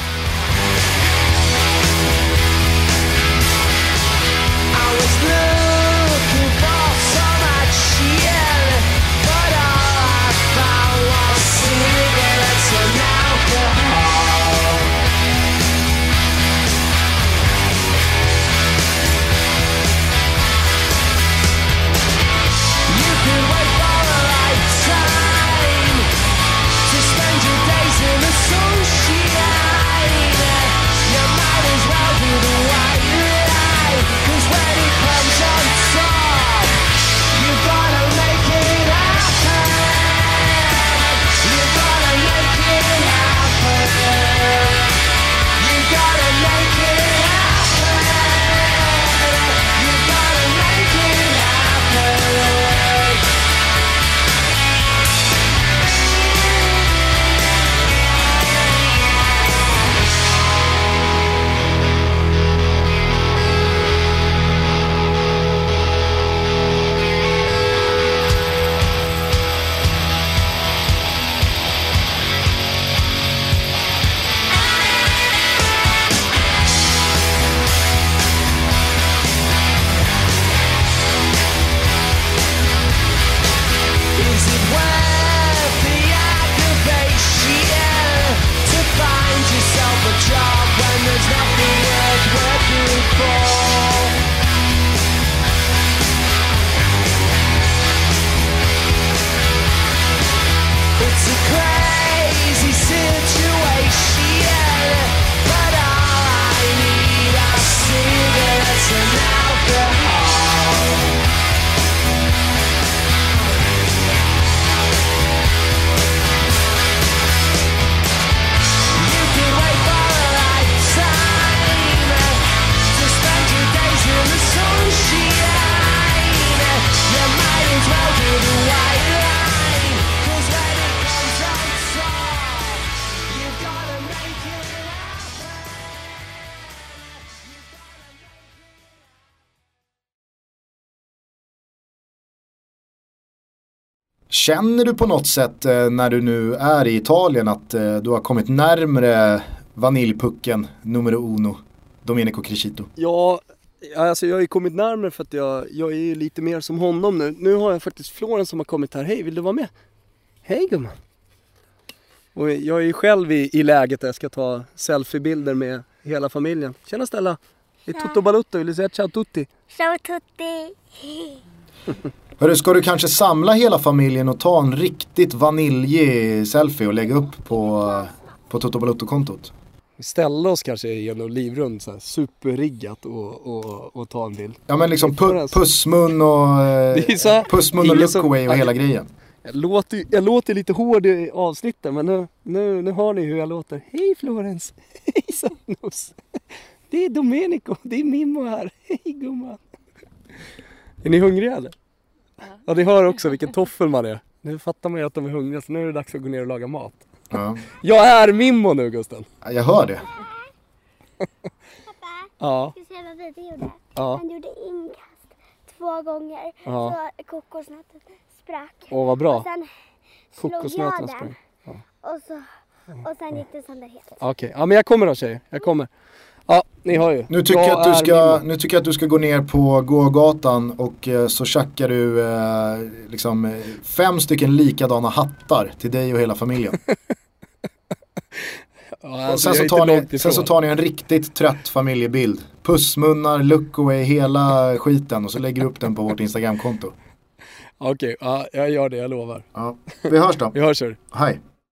Känner du på något sätt eh, när du nu är i Italien att eh, du har kommit närmre vaniljpucken numero uno, Domenico Crescito? Ja, alltså jag har ju kommit närmare för att jag, jag är ju lite mer som honom nu. Nu har jag faktiskt Florens som har kommit här. Hej, vill du vara med? Hej gumman! Och jag är ju själv i, i läget där jag ska ta selfiebilder med hela familjen. Tjena Stella! Det är Toto Balutto, vill du säga ciao tutti? Ciao tutti! [LAUGHS] Hörru, ska du kanske samla hela familjen och ta en riktigt vaniljig selfie och lägga upp på, på Toto Balutto-kontot? Ställa oss kanske i en olivrund så här, superriggat och, och, och ta en bild. Ja men liksom pu pussmun och, är så här- pussmun och lookaway och hela grejen. Jag låter, jag låter lite hård i avsnitten men nu, nu, nu hör ni hur jag låter. Hej Florens! [LAUGHS] Hej Sannos! Det är Domenico, det är Mimmo här. [LAUGHS] Hej gumman! Är ni hungriga eller? Ja, ni hör också vilken toffel man är. Nu fattar man ju att de är hungriga så nu är det dags att gå ner och laga mat. Ja. [LAUGHS] Jag är Mimmo nu Gusten! Jag hör det. Pappa, Ja, ska du se vad Vide gjorde? ja. Han gjorde inkast två gånger Ja. så kokosnöten sprack. Åh vad bra. Och sen slog jag den sprang. och, så, och sen gick det sönder helt. Okej, ja men jag kommer då tjejer. Jag kommer. Ja, ni hör ju. Nu tycker jag, att du ska, nu tycker jag att du ska gå ner på gågatan och eh, så tjackar du eh, liksom, eh, fem stycken likadana hattar till dig och hela familjen. [LAUGHS] Ja, alltså, sen, jag så ni, sen så tar ni en riktigt trött familjebild. Pussmunnar, lookaway, hela skiten och så lägger du upp den på vårt Instagramkonto. [LAUGHS] Okej, ja, jag gör det, jag lovar. Ja. Vi hörs då. Vi hörs hör. Hej.